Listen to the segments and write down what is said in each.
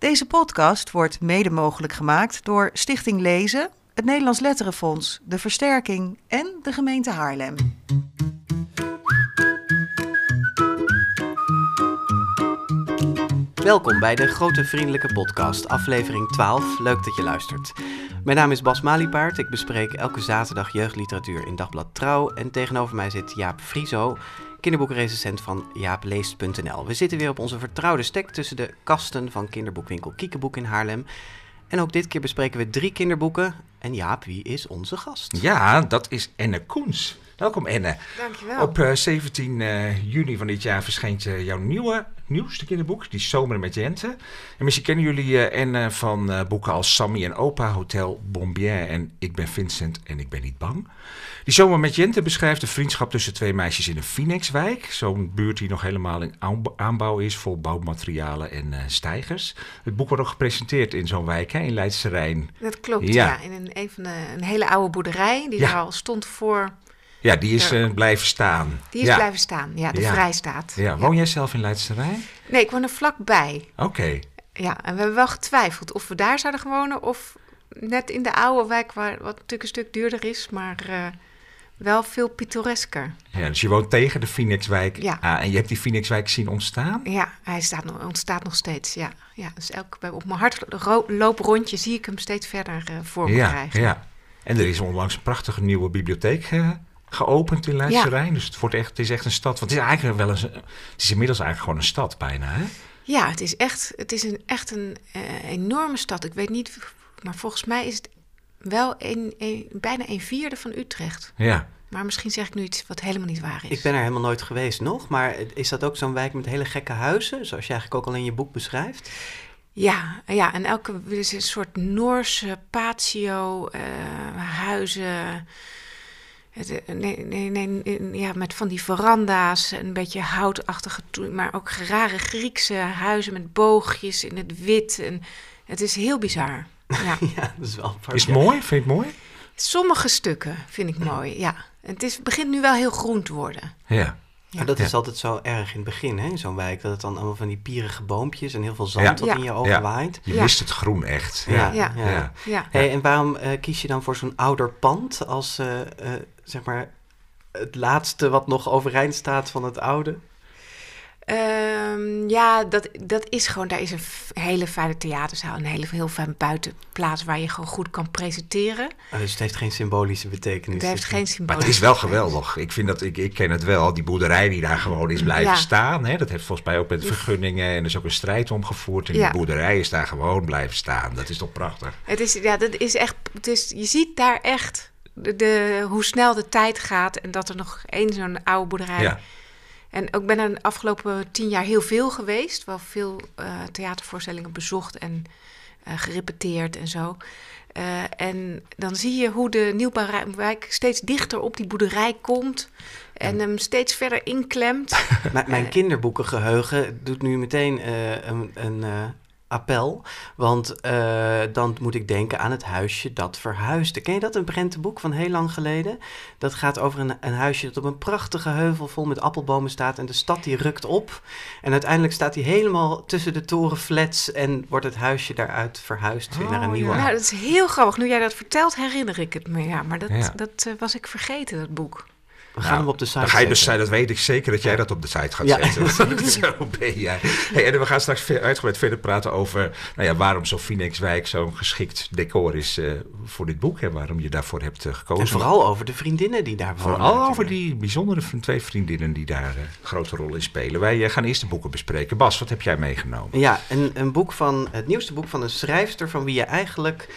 Deze podcast wordt mede mogelijk gemaakt door Stichting Lezen, het Nederlands Letterenfonds, de Versterking en de gemeente Haarlem. Welkom bij de Grote Vriendelijke Podcast, aflevering 12. Leuk dat je luistert. Mijn naam is Bas Maliepaard. Ik bespreek elke zaterdag jeugdliteratuur in Dagblad Trouw. En tegenover mij zit Jaap Frieso, kinderboekrecensent van jaapleest.nl. We zitten weer op onze vertrouwde stek tussen de kasten van kinderboekwinkel Kiekeboek in Haarlem. En ook dit keer bespreken we drie kinderboeken. En Jaap, wie is onze gast? Ja, dat is Enne Koens. Welkom Enne. Dankjewel. Op eh, 17 eh, juni van dit jaar verschijnt eh, jouw nieuwe, nieuwste kinderboek, Die Zomer met Jente. En misschien kennen jullie eh, Enne van eh, boeken als Sammy en Opa, Hotel Bombier en Ik ben Vincent en ik ben niet bang. Die Zomer met Jente beschrijft de vriendschap tussen twee meisjes in een Phoenixwijk. Zo'n buurt die nog helemaal in aanb- aanbouw is, vol bouwmaterialen en eh, stijgers. Het boek wordt ook gepresenteerd in zo'n wijk, hè, in Leidse Rijn. Dat klopt, Ja. ja. In een, hele oude boerderij die Ja. er al stond voor. Ja, die is eh, blijven staan. Die is ja. blijven staan, ja, de Ja. vrijstaat. Ja, woon jij zelf in Leidse Rijn? Nee, ik woon er vlakbij. Oké. Ja, en we hebben wel getwijfeld of we daar zouden wonen of net in de oude wijk, waar, wat natuurlijk een stuk duurder is, maar eh, wel veel pittoresker. Ja, dus je woont tegen de Phoenixwijk Ja. aan en je hebt die Phoenixwijk zien ontstaan? Ja, hij staat nog, ontstaat nog steeds, ja. ja dus elke, bij- op mijn hardlooprondje zie ik hem steeds verder eh, voor me Ja, krijgen. ja. En er is onlangs een prachtige nieuwe bibliotheek geopend in Leidse Ja. Rijn. Dus het, wordt echt, het is echt een stad. Want het is eigenlijk wel eens, het is inmiddels eigenlijk gewoon een stad bijna, hè? Ja, het is echt, het is een, echt een eh, enorme stad. Ik weet niet, maar volgens mij is het wel een, een- bijna een vierde van Utrecht. Ja. Maar misschien zeg ik nu iets wat helemaal niet waar is. Ik ben er helemaal nooit geweest nog, maar is dat ook zo'n wijk met hele gekke huizen, zoals je eigenlijk ook al in je boek beschrijft? Ja, ja, en elke is een soort Noorse patio, eh, huizen. Het, eh, nee, nee, nee, ja, met van die veranda's, een beetje houtachtige, maar ook rare Griekse huizen met boogjes in het wit. En het is heel bizar. Ja. Ja, dat is wel apart. Is het Ja. mooi? Vind je het mooi? Sommige stukken vind ik mooi, ja. Het, is, het begint nu wel heel groen te worden. Ja. Maar dat Ja. is altijd zo erg in het begin, hè, in zo'n wijk. Dat het dan allemaal van die pierige boompjes en heel veel zand Ja. dat Ja. in je ogen Ja. waait. Je Ja. mist het groen echt. Ja, Ja. ja. Ja. Ja, Hey, en waarom eh, kies je dan voor zo'n ouder pand als, eh, eh, zeg maar, het laatste wat nog overeind staat van het oude? Ehm, ja dat, dat is gewoon, daar is een hele fijne theaterzaal, een hele heel fijn buitenplaats waar je gewoon goed kan presenteren. Oh, dus het heeft geen symbolische betekenis. Het heeft Dus, geen Maar het is wel geweldig. Ik vind dat, ik, ik ken het wel. Die boerderij die daar gewoon is blijven Ja. staan. Hè? Dat heeft volgens mij ook met vergunningen. En er is ook een strijd omgevoerd. En Ja. die boerderij is daar gewoon blijven staan. Dat is toch prachtig? Het is, ja, dat is echt, het is, je ziet daar echt de, de- hoe snel de tijd gaat en dat er nog één zo'n oude boerderij. Ja. En ook ben er de afgelopen tien jaar heel veel geweest. Wel veel eh, theatervoorstellingen bezocht en eh, gerepeteerd en zo. Eh, en dan zie je hoe de nieuwbouwwijk steeds dichter op die boerderij komt. En hem steeds verder inklemt. Mijn, mijn kinderboekengeheugen doet nu meteen een, een appel. Want eh, dan moet ik denken aan het huisje dat verhuisde. Ken je dat? Een prentenboek van heel lang geleden. Dat gaat over een, een huisje dat op een prachtige heuvel vol met appelbomen staat. En de stad die rukt op. En uiteindelijk staat hij helemaal tussen de torenflats. En wordt het huisje daaruit verhuisd weer naar een Oh, nieuwe. ja. Nou, dat is heel grappig. Nu jij dat vertelt, herinner ik het me. Ja, maar dat, Ja. dat eh, was ik vergeten, dat boek. We gaan Nou, hem op de site Dan ga je dus, zetten. dat weet ik zeker dat jij dat op de site gaat Ja. zetten. Zo ben jij. Hey, en we gaan straks uitgebreid verder praten over nou ja, waarom zo'n Phoenixwijk zo'n geschikt decor is eh, voor dit boek. En waarom je daarvoor hebt eh, gekozen. En vooral over de vriendinnen die daar wonen. Vooral over die bijzondere twee vriendinnen die daar eh, een grote rol in spelen. Wij eh, gaan eerst de boeken bespreken. Bas, wat heb jij meegenomen? Ja, een, een boek van het nieuwste boek van een schrijfster van wie je eigenlijk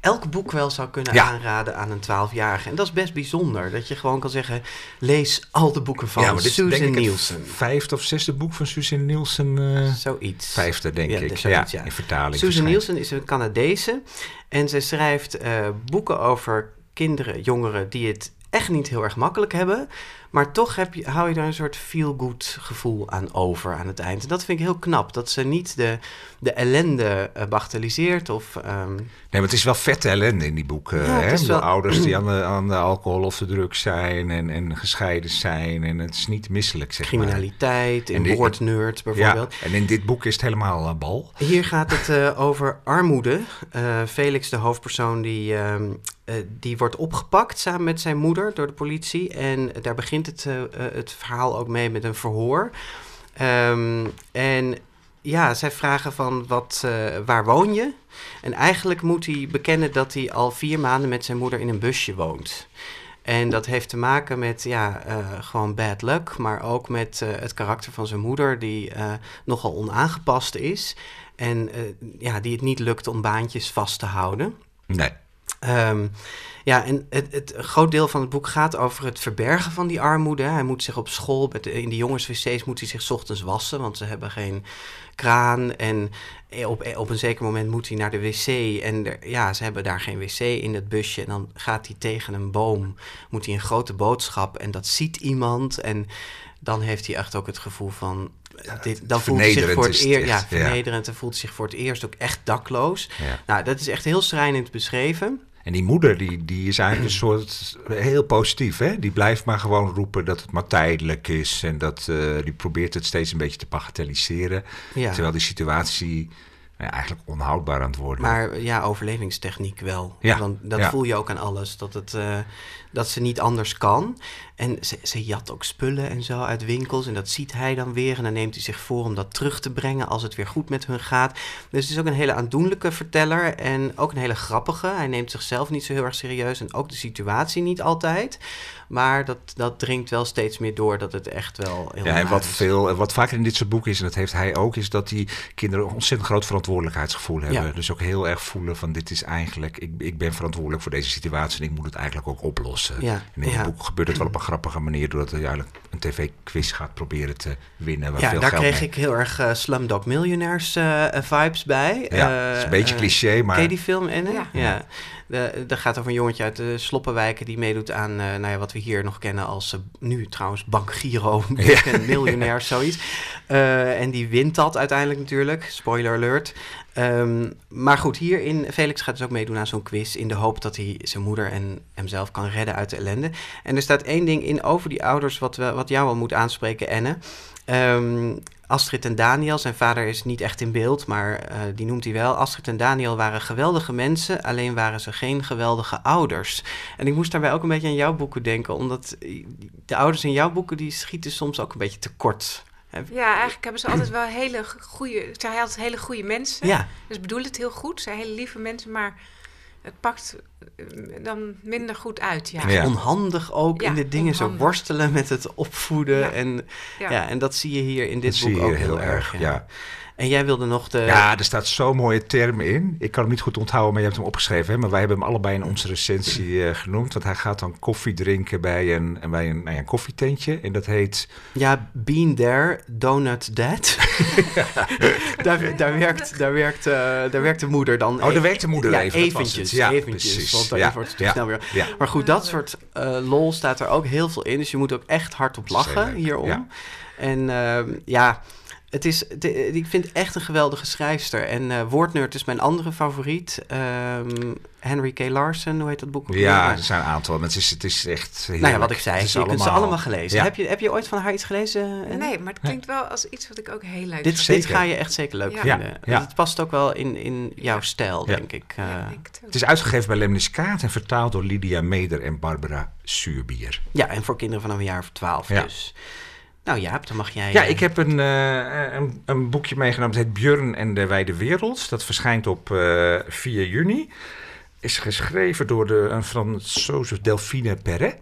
elk boek wel zou kunnen Ja. aanraden aan een twaalfjarige. En dat is best bijzonder. Dat je gewoon kan zeggen, lees al de boeken van ja, maar dit is Susan denk ik Nielsen. het vijfde of zesde boek van Susan Nielsen. eh, Zoiets. vijfde, denk Ja, ik. dus Ja, zoiets, ja. in vertaling. Susan. Nielsen is een Canadese en ze schrijft eh, boeken over kinderen, jongeren die het echt niet heel erg makkelijk hebben. Maar toch heb je, hou je daar een soort feel-good gevoel aan over aan het eind. En dat vind ik heel knap. Dat ze niet de, de ellende uh, bagatelliseert of... Um... Nee, maar het is wel vette ellende in die boeken. Ja, hè? Wel... ouders die aan de, aan de alcohol of de drugs zijn en, en gescheiden zijn. En het is niet misselijk, zeg Criminaliteit, maar. in woordnerd bijvoorbeeld. Ja, en in dit boek is het helemaal uh, bal. Hier gaat het uh, over armoede. Felix, de hoofdpersoon, die... Uh, die wordt opgepakt samen met zijn moeder door de politie. En daar begint het, uh, het verhaal ook mee met een verhoor. Um, en ja, zij vragen van wat, waar woon je? En eigenlijk moet hij bekennen dat hij al vier maanden met zijn moeder in een busje woont. En dat heeft te maken met ja, gewoon bad luck, maar ook met het karakter van zijn moeder, die nogal onaangepast is. En ja, die het niet lukt om baantjes vast te houden. Nee. Um, ja, en het, het groot deel van het boek gaat over het verbergen van die armoede. Hij moet zich op school, in de jongenswc's moet hij zich ochtends wassen, want ze hebben geen kraan. En op, op een zeker moment moet hij naar de wc. En er, ja, ze hebben daar geen wc in het busje. En dan gaat hij tegen een boom, moet hij een grote boodschap. En dat ziet iemand. En dan heeft hij echt ook het gevoel van dit, dan voelt hij zich voor het eerst ja, vernederend en voelt zich voor het eerst ook echt dakloos. Ja. Nou, dat is echt heel schrijnend beschreven. En die moeder, die, die is eigenlijk een soort heel positief. Hè? Die blijft maar gewoon roepen dat het maar tijdelijk is. En dat, uh, die probeert het steeds een beetje te bagatelliseren. Ja. Terwijl die situatie ja, eigenlijk onhoudbaar aan het worden. Maar ja, overlevingstechniek wel. Ja. Want dat voel je ook aan alles. Dat, het, uh, dat ze niet anders kan. En ze, ze jat ook spullen en zo uit winkels. En dat ziet hij dan weer. En dan neemt hij zich voor om dat terug te brengen als het weer goed met hun gaat. Dus het is ook een hele aandoenlijke verteller. En ook een hele grappige. Hij neemt zichzelf niet zo heel erg serieus. En ook de situatie niet altijd. Maar dat, dat dringt wel steeds meer door dat het echt wel heel Ja, en wat, veel, wat vaker in dit soort boeken is, en dat heeft hij ook, is dat die kinderen een ontzettend groot verantwoordelijkheidsgevoel hebben. Ja. Dus ook heel erg voelen van dit is eigenlijk, ik, ik ben verantwoordelijk voor deze situatie en ik moet het eigenlijk ook oplossen. Ja. En in het boek gebeurt het wel op een grappige manier, doordat hij eigenlijk een tv-quiz gaat proberen te winnen. ja, daar kreeg ik heel erg uh, Slumdog Millionaires uh, vibes bij. Ja, uh, het is een beetje cliché, maar... Ken je die film? Ja. ja. Dat gaat over een jongetje uit de Sloppenwijken die meedoet aan nou ja, wat we hier nog kennen als nu trouwens Bank Giro, ja. miljonair, zoiets. en die wint dat uiteindelijk natuurlijk, spoiler alert. Um, maar goed, hier in Felix gaat dus ook meedoen aan zo'n quiz in de hoop dat hij zijn moeder en hemzelf kan redden uit de ellende. En er staat één ding in over die ouders wat, we, wat jou wel moet aanspreken, Enne. Um, Astrid en Daniel, zijn vader is niet echt in beeld, maar uh, die noemt hij wel. Astrid en Daniel waren geweldige mensen, alleen waren ze geen geweldige ouders. En ik moest daarbij ook een beetje aan jouw boeken denken, omdat de ouders in jouw boeken die schieten soms ook een beetje tekort. Ja, eigenlijk hebben ze altijd wel hele goede, zijn altijd hele goede mensen. Ja. Dus bedoel het heel goed, ze zijn hele lieve mensen, maar het pakt eh, dan minder goed uit. Ja. Onhandig ook in de dingen, zo worstelen met het opvoeden. En, ja. en dat zie je hier in dit boek ook heel, erg. ja. En jij wilde nog de... Ja, er staat zo'n mooie term in. Ik kan hem niet goed onthouden, maar je hebt hem opgeschreven. Hè? Maar wij hebben hem allebei in onze recensie uh, genoemd. Want hij gaat dan koffie drinken bij een, bij een, nou ja, een koffietentje. En dat heet... Ja, Bean There, Donut That. daar, daar, werkt, daar, werkt, uh, daar werkt de moeder dan... Oh, daar werkt de moeder ja, even. Eventjes, ja, eventjes. Precies. Want dan ja, wordt het te snel weer... Maar goed, dat soort uh, lol staat er ook heel veel in. Dus je moet ook echt hardop lachen hierom. En uh, ja het is, ik vind het echt een geweldige schrijfster. En uh, Woordnerd is mijn andere favoriet. Um, Henry K. Larson, hoe heet dat boek? Ja, er zijn een aantal. Maar het is, het is echt Nou ja, wat ik zei, je allemaal... kunt ze allemaal gelezen. Heb, je, heb je ooit van haar iets gelezen? Nee, maar het klinkt wel als iets wat ik ook heel leuk dit, vind. Dit ga je echt zeker leuk vinden. Ja. Het past ook wel in, in jouw stijl, denk ik. Uh, het is uitgegeven bij Lemniskaat en vertaald door Lydia Meder en Barbara Suurbier. Ja, en voor kinderen vanaf een jaar of twaalf dus. Nou ja, dan mag jij... Ja, ik heb een, uh, een, een, boekje meegenomen. Het heet Björn en de Wijde Wereld. Dat verschijnt op uh, eh, 4 juni. Is geschreven door de, een Fransoze Delphine Perret.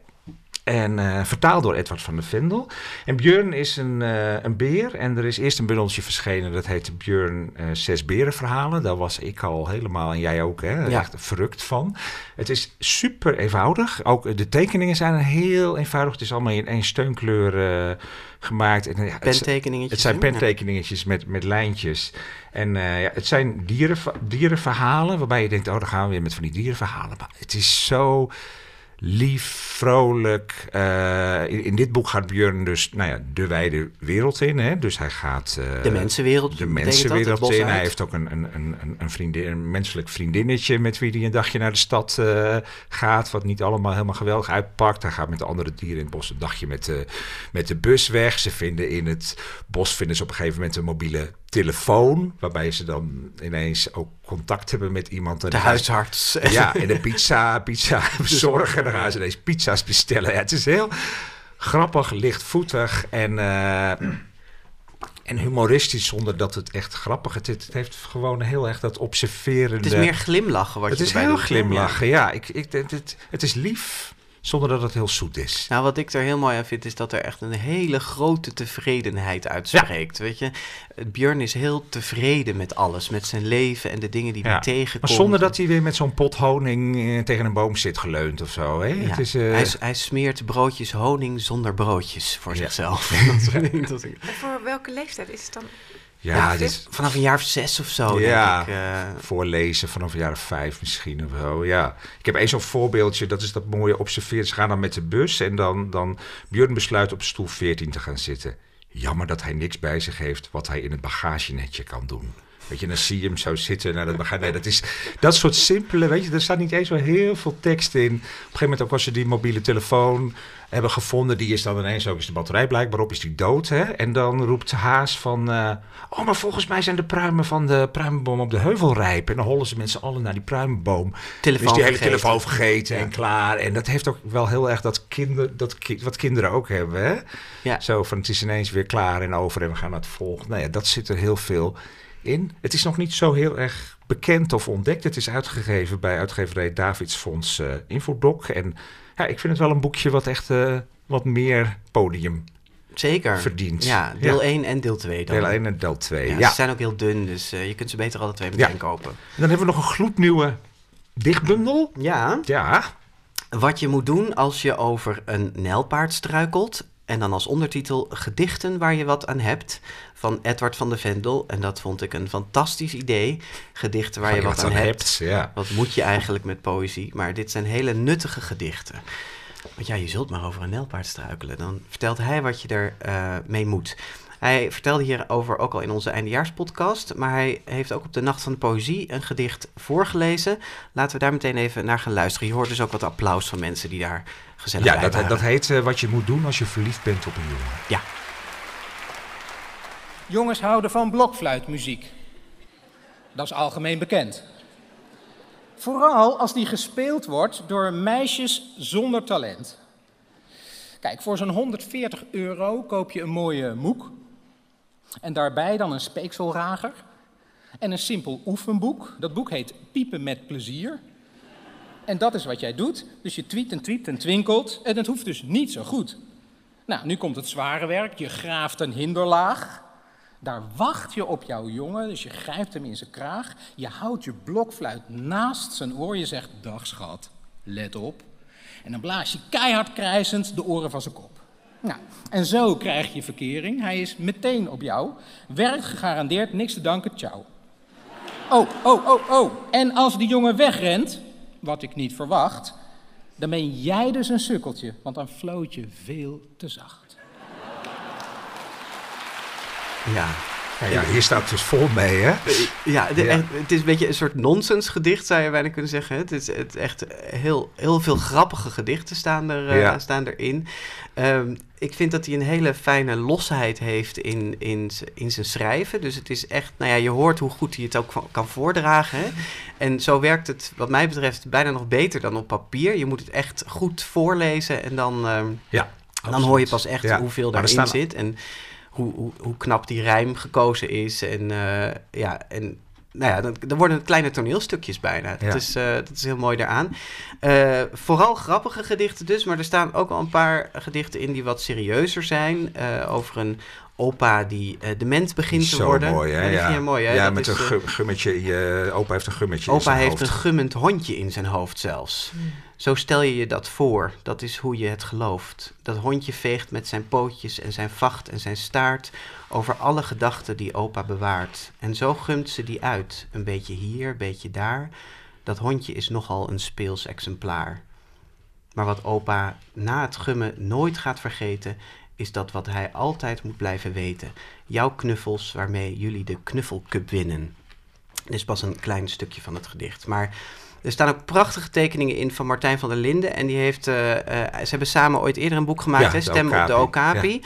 En uh, vertaald door Edward van der Vendel. En Björn is een, uh, een beer. En er is eerst een bundeltje verschenen. Dat heet Björn uh, Zes Berenverhalen. Daar was ik al helemaal, en jij ook, hè, echt verrukt van. Het is super eenvoudig. Ook de tekeningen zijn heel eenvoudig. Het is allemaal in één steunkleur gemaakt. En, ja, pentekeningetjes. Het zijn pentekeningetjes met, met lijntjes. En ja, het zijn dieren, dierenverhalen waarbij je denkt, oh, dan gaan we weer met van die dierenverhalen. Maar het is zo lief, vrolijk. Eh, in, in, dit boek gaat Björn dus nou ja, de wijde wereld in. Hè? Dus hij gaat... Uh, de mensenwereld. De mensenwereld in. Hij heeft ook een, een, een, een, vriendin, een menselijk vriendinnetje met wie hij een dagje naar de stad uh, gaat. Wat niet allemaal helemaal geweldig uitpakt. Hij gaat met de andere dieren in het bos een dagje met de, met de bus weg. Ze vinden in het bos vinden ze op een gegeven moment een mobiele telefoon. Waarbij ze dan ineens ook contact hebben met iemand. de huisarts. Ja, en de pizza, pizza bezorgen. Dan gaan ze ineens pizza's bestellen. Ja, het is heel grappig, lichtvoetig en, uh, en humoristisch zonder dat het echt grappig is. Het, het, heeft gewoon heel erg dat observerende... Het is meer glimlachen wat het je Het is heel glimlachen, ja. Ik, ik, het, het, het is lief zonder dat het heel zoet is. Nou, wat ik er heel mooi aan vind, is dat er echt een hele grote tevredenheid uitspreekt. Weet je, Björn is heel tevreden met alles, met zijn leven en de dingen die hij tegenkomt. Maar zonder dat hij weer met zo'n pot honing eh, tegen een boom zit geleund of zo. Hè? Het is, uh... hij, hij, smeert broodjes honing zonder broodjes voor zichzelf. dat voor welke leeftijd is het dan? Ja, dus vanaf een jaar of zes of zo. Ja, denk ik, uh... voorlezen vanaf een jaar of vijf misschien of zo. Ja, ik heb eens zo'n voorbeeldje, dat is dat mooie observeren. Ze gaan dan met de bus en dan, dan Björn besluit op stoel 14 te gaan zitten. Jammer dat hij niks bij zich heeft wat hij in het bagagenetje kan doen. Weet je, dan zie je hem zo zitten naar dat. Nee, dat is dat soort simpele, weet je, er staat niet eens wel heel veel tekst in. Op een gegeven moment ook als je die mobiele telefoon hebben gevonden. Die is dan ineens ook, is de batterij blijkbaar op, is die dood. Hè? En dan roept Haas van, uh, oh, maar volgens mij zijn de pruimen van de pruimenboom op de heuvel rijp. En dan hollen ze mensen allen naar die pruimenboom. Telefoon is die hele telefoon vergeten en klaar. En dat heeft ook wel heel erg dat, kinder, dat wat kinderen ook hebben. Hè? Ja. Zo van, het is ineens weer klaar en over en we gaan naar het volgende. Nou ja, dat zit er heel veel in. Het is nog niet zo heel erg bekend of ontdekt. Het is uitgegeven bij uitgeverij Davidsfonds uh, Infodoc. En ja, ik vind het wel een boekje wat echt uh, wat meer podium Zeker. verdient. Ja, deel 1 en deel 2 dan. Deel 1 en deel 2, ja. Ze zijn ook heel dun, dus uh, je kunt ze beter alle twee meteen kopen. En dan hebben we nog een gloednieuwe dichtbundel. Ja. Ja. Wat je moet doen als je over een nijlpaard struikelt en dan als ondertitel Gedichten waar je wat aan hebt van Edward van de Vendel. En dat vond ik een fantastisch idee. Gedichten waar je, wat, aan, hebt. ja. Wat moet je eigenlijk met poëzie? Maar dit zijn hele nuttige gedichten. Want ja, je zult maar over een nelpaard struikelen. Dan vertelt hij wat je er uh, mee moet. Hij vertelde hierover ook al in onze eindejaarspodcast. Maar hij heeft ook op de Nacht van de Poëzie een gedicht voorgelezen. Laten we daar meteen even naar gaan luisteren. Je hoort dus ook wat applaus van mensen die daar gezellig ja, bij dat, dat heet uh, Wat je moet doen als je verliefd bent op een jongen. Ja. Jongens houden van blokfluitmuziek. Dat is algemeen bekend. Vooral als die gespeeld wordt door meisjes zonder talent. Kijk, voor zo'n 140 euro koop je een mooie moek. En daarbij dan een speekselrager. En een simpel oefenboek. Dat boek heet Piepen met plezier. En dat is wat jij doet. Dus je tweet en tweet en twinkelt. En het hoeft dus niet zo goed. Nou, nu komt het zware werk. Je graaft een hinderlaag. Daar wacht je op jouw jongen, dus je grijpt hem in zijn kraag. Je houdt je blokfluit naast zijn oor. Je zegt, dag schat, let op. En dan blaas je keihard krijzend de oren van zijn kop. Nou, en zo krijg je verkering. Hij is meteen op jou. Werkt gegarandeerd, niks te danken, ciao. Oh, oh, oh, oh. En als die jongen wegrent, wat ik niet verwacht, dan ben jij dus een sukkeltje, want dan floot je veel te zacht. Ja. Ja, hier staat dus vol mee, hè? Ja, het is een beetje een soort nonsensgedicht, zou je bijna kunnen zeggen. Het is het echt heel, heel veel grappige gedichten staan, er, uh, staan erin. Um, ik vind dat hij een hele fijne losheid heeft in, in, in zijn schrijven. Dus het is echt, nou ja, je hoort hoe goed hij het ook kan voordragen. Hè? En zo werkt het, wat mij betreft, bijna nog beter dan op papier. Je moet het echt goed voorlezen en dan, um, ja, dan hoor je pas echt hoeveel daarin zit. En hoe, hoe, hoe knap die rijm gekozen is. En uh, ja, en nou ja, dan, dan worden het kleine toneelstukjes bijna. Dat, is, uh, dat is heel mooi daaraan. Uh, vooral grappige gedichten dus, maar er staan ook al een paar gedichten in die wat serieuzer zijn. Uh, over een opa die dement begint te worden. Mooi, hè? Ja, ja. mooi, hè? ja met een gummetje. Je, opa heeft een gummetje opa heeft een gummend hondje in zijn hoofd zelfs. Hmm. Zo stel je je dat voor, dat is hoe je het gelooft. Dat hondje veegt met zijn pootjes en zijn vacht en zijn staart over alle gedachten die opa bewaart. En zo gumt ze die uit, een beetje hier, een beetje daar. Dat hondje is nogal een speels exemplaar. Maar wat opa na het gummen nooit gaat vergeten, is dat wat hij altijd moet blijven weten. Jouw knuffels waarmee jullie de knuffelcup winnen. Dit is pas een klein stukje van het gedicht. Maar er staan ook prachtige tekeningen in van Martijn van der Linden. En die heeft, eh, eh, ze hebben samen ooit eerder een boek gemaakt, Ja, hè, Stem op de Okapi.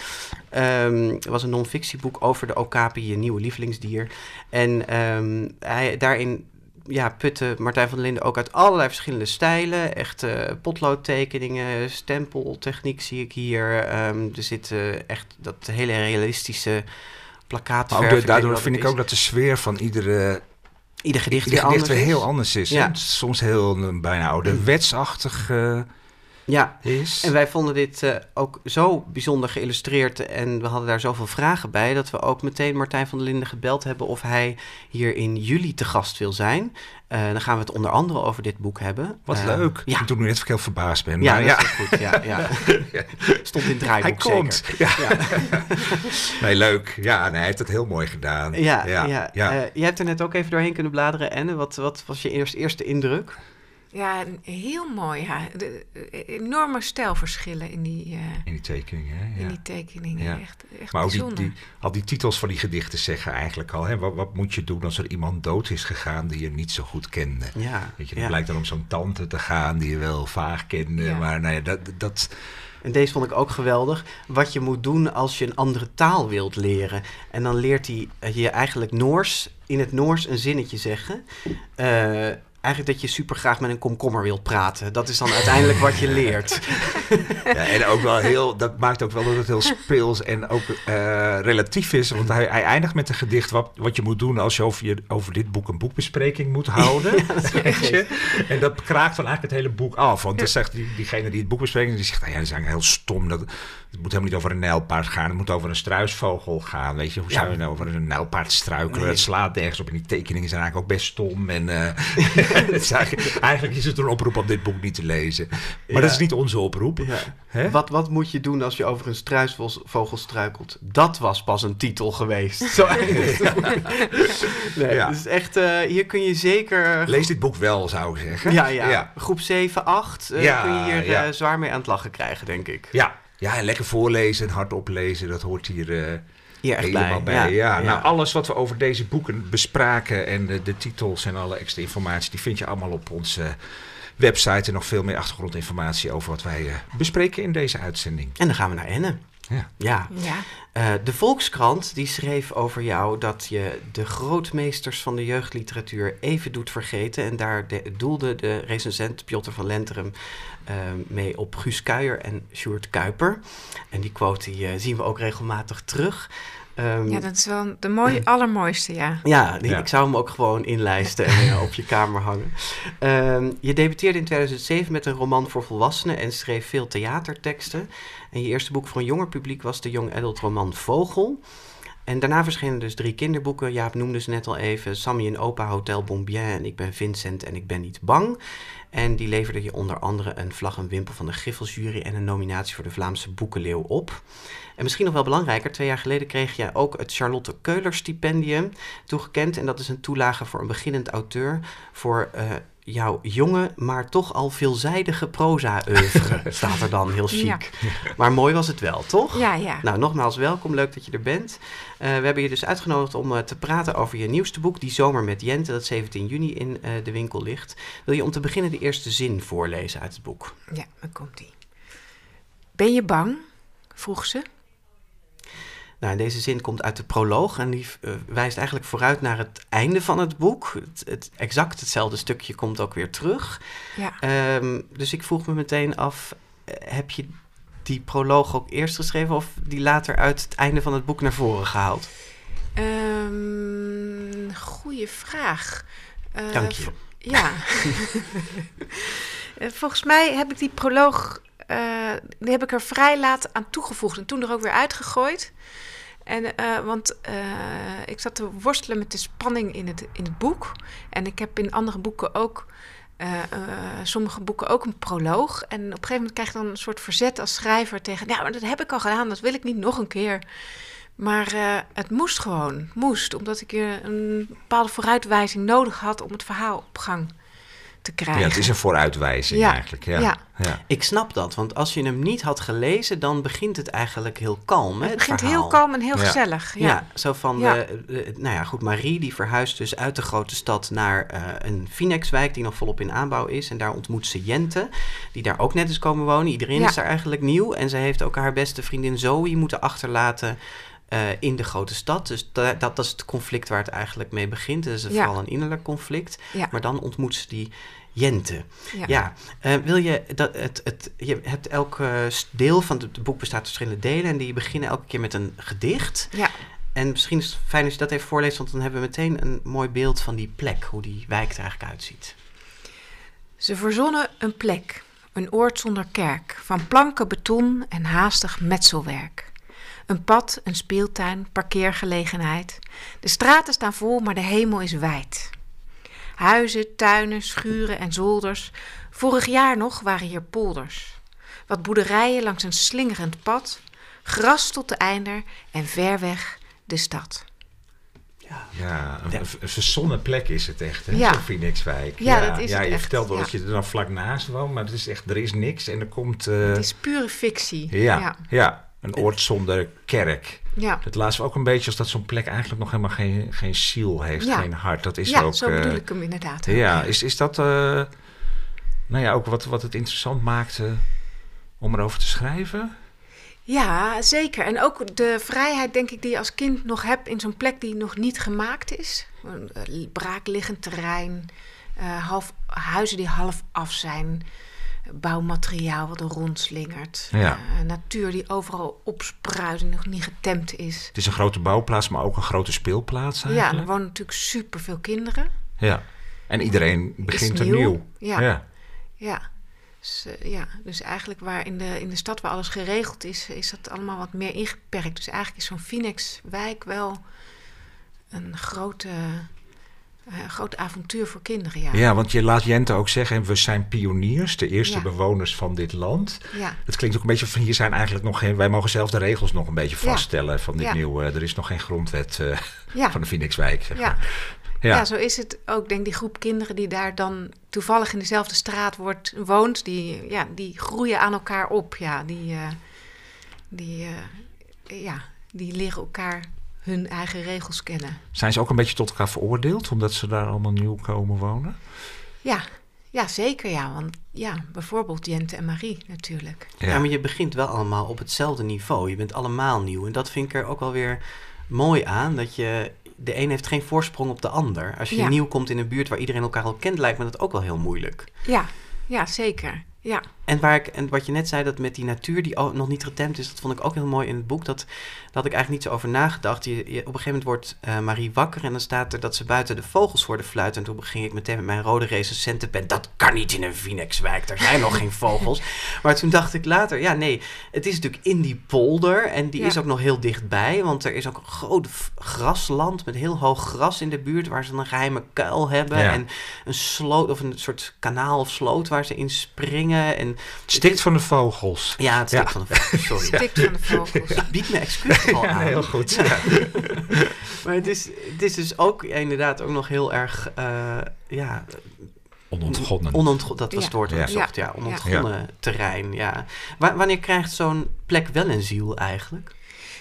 Ehm, het was een non-fictieboek over de Okapi, je nieuwe lievelingsdier. En ehm, hij, daarin ja, putte Martijn van der Linden ook uit allerlei verschillende stijlen. Echt eh, potloodtekeningen, stempeltechniek zie ik hier. Ehm, er zit echt dat hele realistische plakkaatverf. ook de- daardoor vind ik ook dat de sfeer van iedere ieder gedicht ieder weer gedicht anders weer is. heel anders is. Ja. Soms heel eh, bijna ouderwetsachtig eh Ja, is. En wij vonden dit eh, ook zo bijzonder geïllustreerd en we hadden daar zoveel vragen bij dat we ook meteen Martijn van der Linden gebeld hebben of hij hier in juli te gast wil zijn. Eh, dan gaan we het onder andere over dit boek hebben. Wat Eh, leuk. Ja, Ik doe nu net of ik heel verbaasd ben. ja, maar ja. is goed. Ja, ja. Stond in het Hij draaiboek komt. zeker. Ja. nee, leuk. Ja, nee, hij heeft het heel mooi gedaan. Ja, ja, ja. ja. Jij hebt er net ook even doorheen kunnen bladeren. En wat, wat was je eerste, eerste indruk? Ja, een- heel mooi. Ja. De, de- enorme stijlverschillen in die, eh, In die tekeningen, hè? in die tekeningen. Ja. Echt, echt Maar ook die, al die titels van die gedichten zeggen eigenlijk al... Hè, wat, wat moet je doen als er iemand dood is gegaan die je niet zo goed kende? Ja, Weet je, dat ja. blijkt dan om zo'n tante te gaan die je wel vaag kende. Ja. Maar nou ja, dat, dat, En deze vond ik ook geweldig. Wat je moet doen als je een andere taal wilt leren. En dan leert hij eh, je eigenlijk Noors, in het Noors een zinnetje zeggen. Eh, eigenlijk dat je super graag met een komkommer wilt praten. Dat is dan uiteindelijk wat je leert. Ja, en ook wel heel, dat maakt ook wel dat het heel speels en ook eh, relatief is. Want hij, hij eindigt met een gedicht wat, wat je moet doen als je over, je over dit boek een boekbespreking moet houden. je? En dat kraakt dan eigenlijk het hele boek af. Want dan zegt die, diegene die het boek bespreekt, die zegt, nou ja, dat is eigenlijk heel stom. Dat, het moet helemaal niet over een nijlpaard gaan. Het moet over een struisvogel gaan. Weet je, hoe zou je nou over een nijlpaard struikelen? Nee. Het slaat nergens op. En die tekeningen zijn eigenlijk ook best stom. En is eigenlijk, eigenlijk is het een oproep om dit boek niet te lezen. Maar dat is niet onze oproep. Wat, wat moet je doen als je over een struisvogel struikelt? Dat was pas een titel geweest. Zo. Nee, dus echt, eh, hier kun je zeker... Lees dit boek wel, zou ik zeggen. Ja, ja, Groep 7, 8 eh, Ja, kun je hier eh, zwaar mee aan het lachen krijgen, denk ik. ja. Ja, en lekker voorlezen en hardop lezen, dat hoort hier eh, Hier echt helemaal bij. bij. Ja, Nou, alles wat we over deze boeken bespraken en de, de titels en alle extra informatie, die vind je allemaal op onze website en nog veel meer achtergrondinformatie over wat wij eh, bespreken in deze uitzending. En dan gaan we naar Enne. Ja. Ja, Ja, eh, de Volkskrant die schreef over jou dat je de grootmeesters van de jeugdliteratuur even doet vergeten. En daar de- doelde de recensent Piotr van Lenterum eh, mee op Guus Kuijer en Sjoerd Kuiper. En die quote die, eh, zien we ook regelmatig terug. Ehm, ja, dat is wel de mooie, allermooiste, ja. Ja, die- Ja. ik zou hem ook gewoon inlijsten en eh, op je kamer hangen. Ehm, je debuteerde in 2007 met een roman voor volwassenen en schreef veel theaterteksten. En je eerste boek voor een jonger publiek was de young adult roman Vogel. En daarna verschenen dus drie kinderboeken. Jaap noemde ze net al even. Sammy en Opa Hotel Bombien en Ik ben Vincent en Ik ben niet bang. En die leverde je onder andere een vlag en wimpel van de Griffelsjury en een nominatie voor de Vlaamse Boekenleeuw op. En misschien nog wel belangrijker, twee jaar geleden kreeg je ook het Charlotte Keuler stipendium toegekend. En dat is een toelage voor een beginnend auteur voor eh, jouw jonge, maar toch al veelzijdige proza-oeuvre, staat er dan heel chic. Ja. Maar mooi was het wel, toch? Ja, ja. Nou, nogmaals welkom, leuk dat je er bent. Eh, we hebben je dus uitgenodigd om eh, te praten over je nieuwste boek, Die Zomer met Jente, dat 17 juni in eh, de winkel ligt. Wil je om te beginnen de eerste zin voorlezen uit het boek? Ja, dan komt ie. Ben je bang? vroeg ze. Nou, deze zin komt uit de proloog en die eh, wijst eigenlijk vooruit naar het einde van het boek. Het, het exact hetzelfde stukje komt ook weer terug. Ja. Ehm, dus ik vroeg me meteen af, eh, heb je die proloog ook eerst geschreven of die later uit het einde van het boek naar voren gehaald? Ehm goeie vraag. Eh, Dank je. Ja. Volgens mij heb ik die proloog, die heb ik er vrij laat aan toegevoegd en toen er ook weer uitgegooid. En, eh, want eh, ik zat te worstelen met de spanning in het, in het boek. En ik heb in andere boeken ook, eh, sommige boeken ook een proloog. En op een gegeven moment krijg je dan een soort verzet als schrijver tegen... Ja, maar dat heb ik al gedaan, dat wil ik niet nog een keer. Maar het moest gewoon, moest. Omdat ik een bepaalde vooruitwijzing nodig had om het verhaal op gang te krijgen. Ja, het is een vooruitwijzing Ja, eigenlijk. Ja. ja. Ja. Ik snap dat, want als je hem niet had gelezen, dan begint het eigenlijk heel kalm. Hè, het begint verhaal. heel kalm en heel Ja. gezellig. Ja, Ja. zo van, Ja. eh, eh, nou ja, goed, Marie die verhuist dus uit de grote stad naar eh, een Phoenixwijk die nog volop in aanbouw is. En daar ontmoet ze Jente, die daar ook net is komen wonen. Iedereen Ja. is daar eigenlijk nieuw. En ze heeft ook haar beste vriendin Zoe moeten achterlaten eh, in de grote stad. Dus da- dat, dat is het conflict waar het eigenlijk mee begint. Het is Ja. vooral een innerlijk conflict. Ja. Maar dan ontmoet ze die Jente. Ja. Ja, eh, wil je dat het, het, je hebt elk eh, deel van het, het boek bestaat uit verschillende delen en die beginnen elke keer met een gedicht. Ja. En misschien is het fijn als je dat even voorleest, want dan hebben we meteen een mooi beeld van die plek, hoe die wijk er eigenlijk uitziet. Ze verzonnen een plek, een oord zonder kerk, van planken beton en haastig metselwerk. Een pad, een speeltuin, parkeergelegenheid. De straten staan vol, maar de hemel is wijd. Huizen, tuinen, schuren en zolders. Vorig jaar nog waren hier polders. Wat boerderijen langs een slingerend pad. Gras tot de einder en ver weg de stad. Ja, een, Ja. een- verzonnen plek is het echt, hè? Ja. Phoenixwijk. Ja, dat is ja, het je echt, vertelt wel ja. dat je er dan vlak naast woont, maar het is echt, er is niks en er komt... eh, Het is pure fictie. ja, ja. Een oord zonder kerk. ja. Het laatst ook een beetje als dat zo'n plek eigenlijk nog helemaal geen, geen ziel heeft, Ja. geen hart. Dat is ja, ook... zo eh, bedoel ik hem inderdaad. Ja, is, is dat... eh, nou ja, ook wat, wat het interessant maakte om erover te schrijven? Ja, zeker. En ook de vrijheid, denk ik, die je als kind nog hebt in zo'n plek die nog niet gemaakt is. Een eh, braakliggend terrein, eh, half, huizen die half af zijn, bouwmateriaal wat er rondslingert, Ja. eh, natuur die overal opspruit en nog niet getemd is. Het is een grote bouwplaats, maar ook een grote speelplaats Ja, eigenlijk. er wonen natuurlijk superveel kinderen. Ja. En iedereen begint nieuw. opnieuw. Ja. ja. Ja. Dus, eh, ja, dus eigenlijk waar in de, in de stad waar alles geregeld is, is dat allemaal wat meer ingeperkt. Dus eigenlijk is zo'n Phoenix-wijk wel een grote, eh, groot avontuur voor kinderen. Ja. Ja, want je laat Jente ook zeggen, we zijn pioniers, de eerste Ja. bewoners van dit land. ja. Het klinkt ook een beetje van, hier zijn eigenlijk nog geen, wij mogen zelf de regels nog een beetje Ja. vaststellen van dit Ja. nieuwe, er is nog geen grondwet eh, van de Phoenixwijk. Zeg Ja. maar. Ja. Ja. zo is het ook. Denk die groep kinderen die daar dan toevallig in dezelfde straat wordt, woont, die, ja, die groeien aan elkaar op. Ja, die, eh, die, eh, ja, die leren elkaar hun eigen regels kennen. Zijn ze ook een beetje tot elkaar veroordeeld, omdat ze daar allemaal nieuw komen wonen? Ja, ja zeker ja. Want ja, bijvoorbeeld Jente en Marie natuurlijk. Ja. maar je begint wel allemaal op hetzelfde niveau. Je bent allemaal nieuw. En dat vind ik er ook wel weer mooi aan. Dat je, de een heeft geen voorsprong op de ander. Als je Ja. nieuw komt in een buurt waar iedereen elkaar al kent, lijkt me dat ook wel heel moeilijk. Ja, ja zeker. Ja, En, waar ik, en wat je net zei, dat met die natuur die nog niet getemd is, dat vond ik ook heel mooi in het boek. Dat, daar had ik eigenlijk niet zo over nagedacht. Je, je- op een gegeven moment wordt eh, Marie wakker en dan staat er dat ze buiten de vogels worden fluiten. En toen beging ik meteen met mijn rode recensentenpen. Dat kan niet in een Phoenixwijk, er zijn nog geen vogels. Maar toen dacht ik later, ja nee, het is natuurlijk in die polder en die Ja. is ook nog heel dichtbij. Want er is ook een groot grasland met heel hoog gras in de buurt waar ze een geheime kuil hebben. Ja. En een sloot of een soort kanaal of sloot waar ze in springen. En Stikt van de vogels. ja, het stikt Ja. van de vogels, sorry. stikt van de vogels. Ik bied me excuus al Ja, aan. heel goed. Maar het is, het is dus ook inderdaad ook nog heel erg, eh, ja, Onontgonnen. onontgo dat was Ja. het woord dat ik zocht, ja, Ja. onontgonnen terrein, ja. Wa- wanneer krijgt zo'n plek wel een ziel eigenlijk?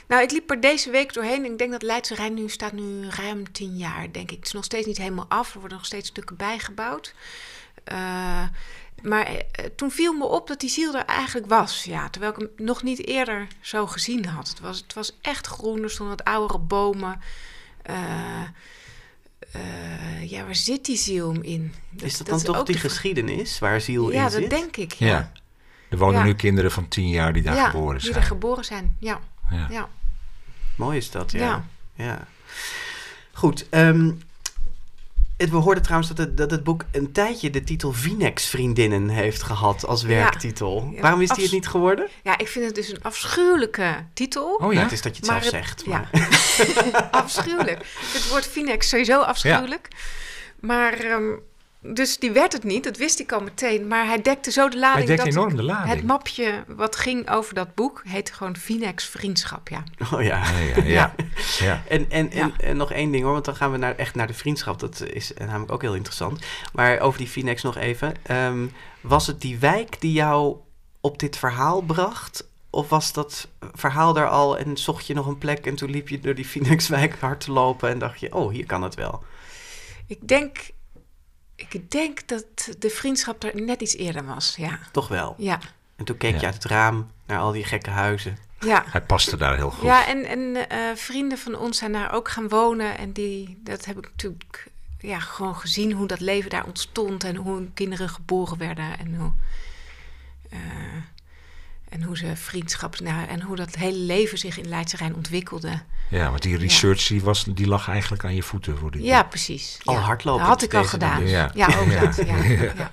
Nou, ik liep er deze week doorheen en ik denk dat Leidse Rijn nu staat nu ruim tien jaar, denk ik. Het is nog steeds niet helemaal af, er worden nog steeds stukken bijgebouwd. Eh, maar eh, toen viel me op dat die ziel er eigenlijk was, ja. Terwijl ik hem nog niet eerder zo gezien had. Het was, het was echt groen, er stonden wat oudere bomen. Eh, eh, ja, waar zit die ziel hem in? Is dat, dan toch ook die de geschiedenis waar ziel Ja, in zit? dat denk ik, ja. Ja. Er wonen Ja. nu kinderen van tien jaar die daar ja, geboren die zijn. er geboren zijn, ja. Ja. ja. Mooi is dat, ja. Ja. ja. Goed, ehm, het, we hoorden trouwens dat het, dat het boek een tijdje de titel Vinex Vriendinnen heeft gehad als werktitel. Ja, Waarom is die het niet geworden? Ja, ik vind het dus een afschuwelijke titel. Oh Nou, ja? het is dat je het Maar zelf het- zegt. ja. Maar. afschuwelijk. Het woord Finex sowieso afschuwelijk. Maar ehm, dus die werd het niet, dat wist ik al meteen. Maar hij dekte zo de lading Hij dekt dat enorm de lading. het mapje wat ging over dat boek heette gewoon Finex Vriendschap, ja. Oh ja. Ja, ja, ja. ja. En, en, en, Ja. en nog één ding hoor, want dan gaan we naar, echt naar de vriendschap. Dat is namelijk ook heel interessant. Maar over die Finex nog even. Ehm, was het die wijk die jou op dit verhaal bracht? Of was dat verhaal daar al en zocht je nog een plek en toen liep je door die Phoenixwijk hard te lopen en dacht je, oh, hier kan het wel. Ik denk, ik denk dat de vriendschap er net iets eerder was, ja. Toch wel. Ja, En toen keek Ja. je uit het raam naar al die gekke huizen. ja. Hij paste daar heel goed. Ja, en, en eh, vrienden van ons zijn daar ook gaan wonen. En die, dat heb ik natuurlijk ja, gewoon gezien hoe dat leven daar ontstond. En hoe hun kinderen geboren werden. En hoe, eh, en hoe ze vriendschap... Nou, en hoe dat hele leven zich in Leidse Rijn ontwikkelde. Ja, want die research die was, die lag eigenlijk aan je voeten. Voor die Ja, precies. Al ja. Dat had ik al gedaan. Ja, Ja. ook Ja. dat. Ja. Ja.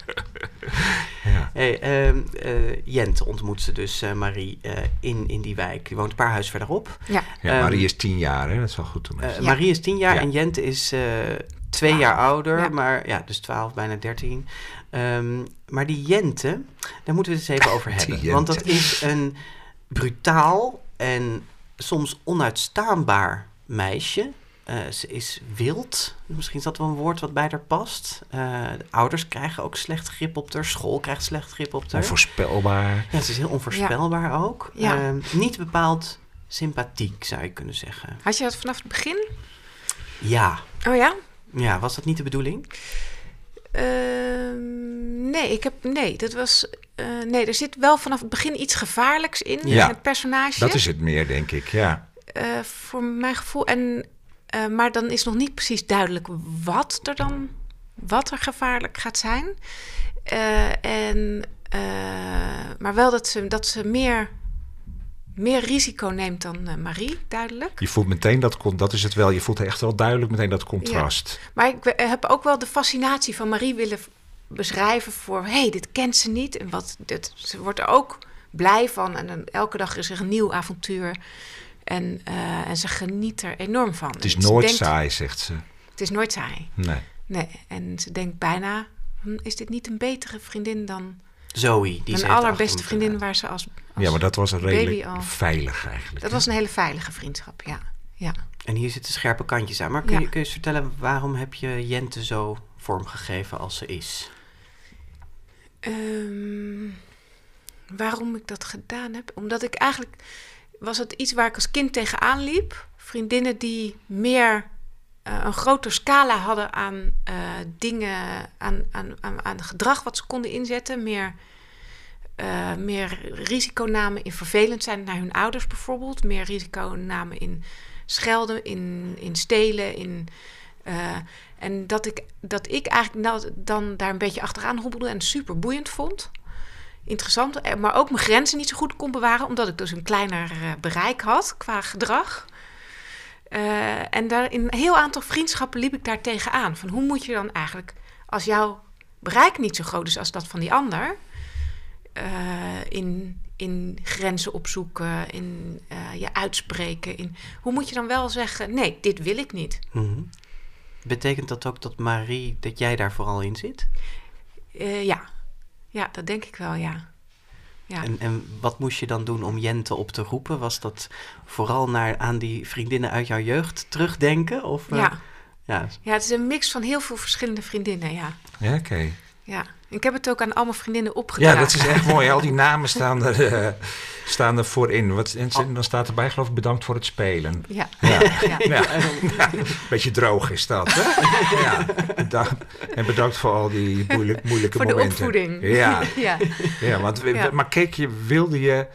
Ja. Hey, ehm, eh, Jent ontmoet ze dus, eh, Marie, eh, in, in die wijk. Die woont een paar huizen verderop. Ja. Ja, Ehm, Marie is tien jaar, hè? dat is wel goed om. Marie is 10 jaar Ja. en Jente is eh, twee Twaalf. jaar ouder, Ja. maar ja, dus 12, bijna 13. Ehm, maar die Jente, daar moeten we het eens even over hebben. Want dat is een brutaal en soms onuitstaanbaar meisje. Eh, ze is wild. Misschien is dat wel een woord wat bij haar past. Eh, de ouders krijgen ook slecht grip op haar. School krijgt slecht grip op haar. Onvoorspelbaar. Ja, ze is heel onvoorspelbaar ook. Ja. Ehm, niet bepaald sympathiek, zou je kunnen zeggen. Had je dat vanaf het begin? Ja, Oh ja? ja was dat niet de bedoeling? Ehm, nee, ik heb, nee, dat was, eh, nee, er zit wel vanaf het begin iets gevaarlijks in Ja. het personage. Dat is het meer, denk ik. Ja. Eh, voor mijn gevoel. En, eh, maar dan is nog niet precies duidelijk wat er dan, wat er gevaarlijk gaat zijn. En, maar wel dat ze, dat ze meer, meer risico neemt dan eh, Marie, duidelijk. Je voelt meteen dat, dat is het wel. Je voelt echt wel duidelijk meteen dat contrast. Maar ik we- heb ook wel de fascinatie van Marie willen beschrijven voor... hé, hey, dit kent ze niet. En wat, dit, ze wordt er ook blij van. En dan, elke dag is er een nieuw avontuur. En, eh, en ze geniet er enorm van. Het is En nooit denkt- saai, zegt ze. Het is nooit saai. Nee. Nee. En ze denkt bijna... hm, is dit niet een betere vriendin dan Zoe, die mijn allerbeste vriendin... waar ze als, als Ja, maar dat was redelijk baby al... veilig eigenlijk. Dat was een hele veilige vriendschap, ja. ja. En hier zitten scherpe kantjes aan. Maar kun, Ja. je, kun je eens vertellen, waarom heb je Jente zo vormgegeven als ze is? Ehm, waarom ik dat gedaan heb? Omdat ik eigenlijk... Was het iets waar ik als kind tegenaan liep. Vriendinnen die meer... eh, een grotere scala hadden aan eh, dingen... Aan, aan, aan, aan gedrag wat ze konden inzetten. Meer, eh, meer risico namen in vervelend zijn naar hun ouders bijvoorbeeld. Meer risico namen in schelden, in, in stelen, in... en dat ik, dat ik eigenlijk nou, dan daar een beetje achteraan hobbelde en super boeiend vond. Interessant, maar ook mijn grenzen niet zo goed kon bewaren, omdat ik dus een kleiner bereik had qua gedrag. Eh, en daar in een heel aantal vriendschappen liep ik daar tegenaan. Van hoe moet je dan eigenlijk, als jouw bereik niet zo groot is als dat van die ander, eh, in, in grenzen opzoeken, in eh, je uitspreken, in hoe moet je dan wel zeggen: nee, dit wil ik niet. Mhm. Betekent dat ook dat Marie, dat jij daar vooral in zit? Ja. ja, dat denk ik wel, ja. Ja. En, en wat moest je dan doen om Jente op te roepen? Was dat vooral naar, aan die vriendinnen uit jouw jeugd terugdenken? Of, eh, ja. ja. ja, het is een mix van heel veel verschillende vriendinnen, ja. Ja, oké. ja. Ik heb het ook aan al mijn vriendinnen opgedragen. Ja, dat is echt mooi. Al die namen staan er, eh, staan er voorin. Wat, en ze- dan staat erbij, geloof ik, bedankt voor het spelen. Ja, Ja. ja. Ja, ja, beetje droog is dat, hè? Ja, bedankt, en bedankt voor al die moeilijk, moeilijke Voor de momenten. opvoeding. Ja, ja. ja, want, maar keek je, wilde je,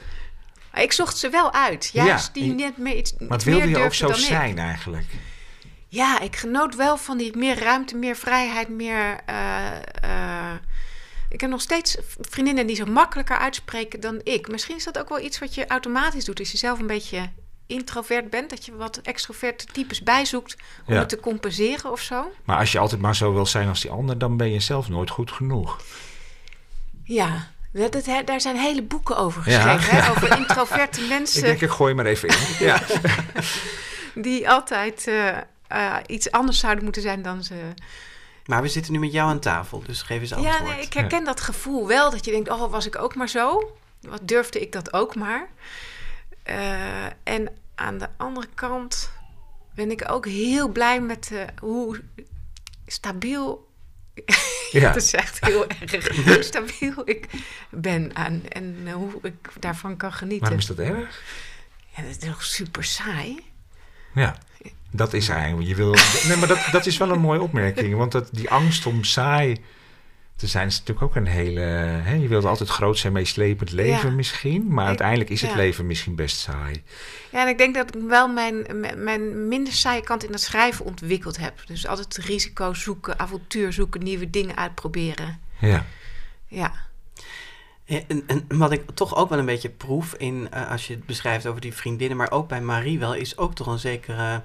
Ik zocht ze wel uit. Juist Ja, die en- net meer iets, maar wilde je ook zo zijn eigenlijk? Ja, ik genoot wel van die meer ruimte, meer vrijheid, meer... eh, eh, ik heb nog steeds vriendinnen die zo makkelijker uitspreken dan ik. Misschien is dat ook wel iets wat je automatisch doet. Als je zelf een beetje introvert bent, dat je wat extroverte types bijzoekt om Ja. het te compenseren of zo. Maar als je altijd maar zo wil zijn als die ander, dan ben je zelf nooit goed genoeg. Ja, dat, dat- hè, daar zijn hele boeken over Ja. geschreven. Hè? Over introverte Ik mensen denk, ik gooi maar even in. Ja, die altijd eh, eh, iets anders zouden moeten zijn dan ze, Maar we zitten nu met jou aan tafel, dus geef eens antwoord. Ja, nee, ik herken dat gevoel wel. Dat je denkt, oh, was ik ook maar zo? Wat durfde ik dat ook maar? Uh, en aan de andere kant ben ik ook heel blij met uh, hoe stabiel... Ja. dat is echt heel erg. Hoe stabiel ik ben aan, en uh, hoe ik daarvan kan genieten. Waarom is dat erg? Ja, dat is toch super saai? Ja. Dat is eigenlijk. Je wil, nee, maar dat, dat is wel een mooie opmerking. Want dat, die angst om saai te zijn is natuurlijk ook een hele. Hè, je wilt altijd groot zijn, meeslepend leven ja. misschien. Maar uiteindelijk is het leven misschien best saai. Ja, en ik denk dat ik wel mijn, mijn minder saaie kant in het schrijven ontwikkeld heb. Dus altijd risico zoeken, avontuur zoeken, nieuwe dingen uitproberen. Ja. Ja. En, en, wat ik toch ook wel een beetje proef in, uh, als je het beschrijft over die vriendinnen, maar ook bij Marie wel, is ook toch een zekere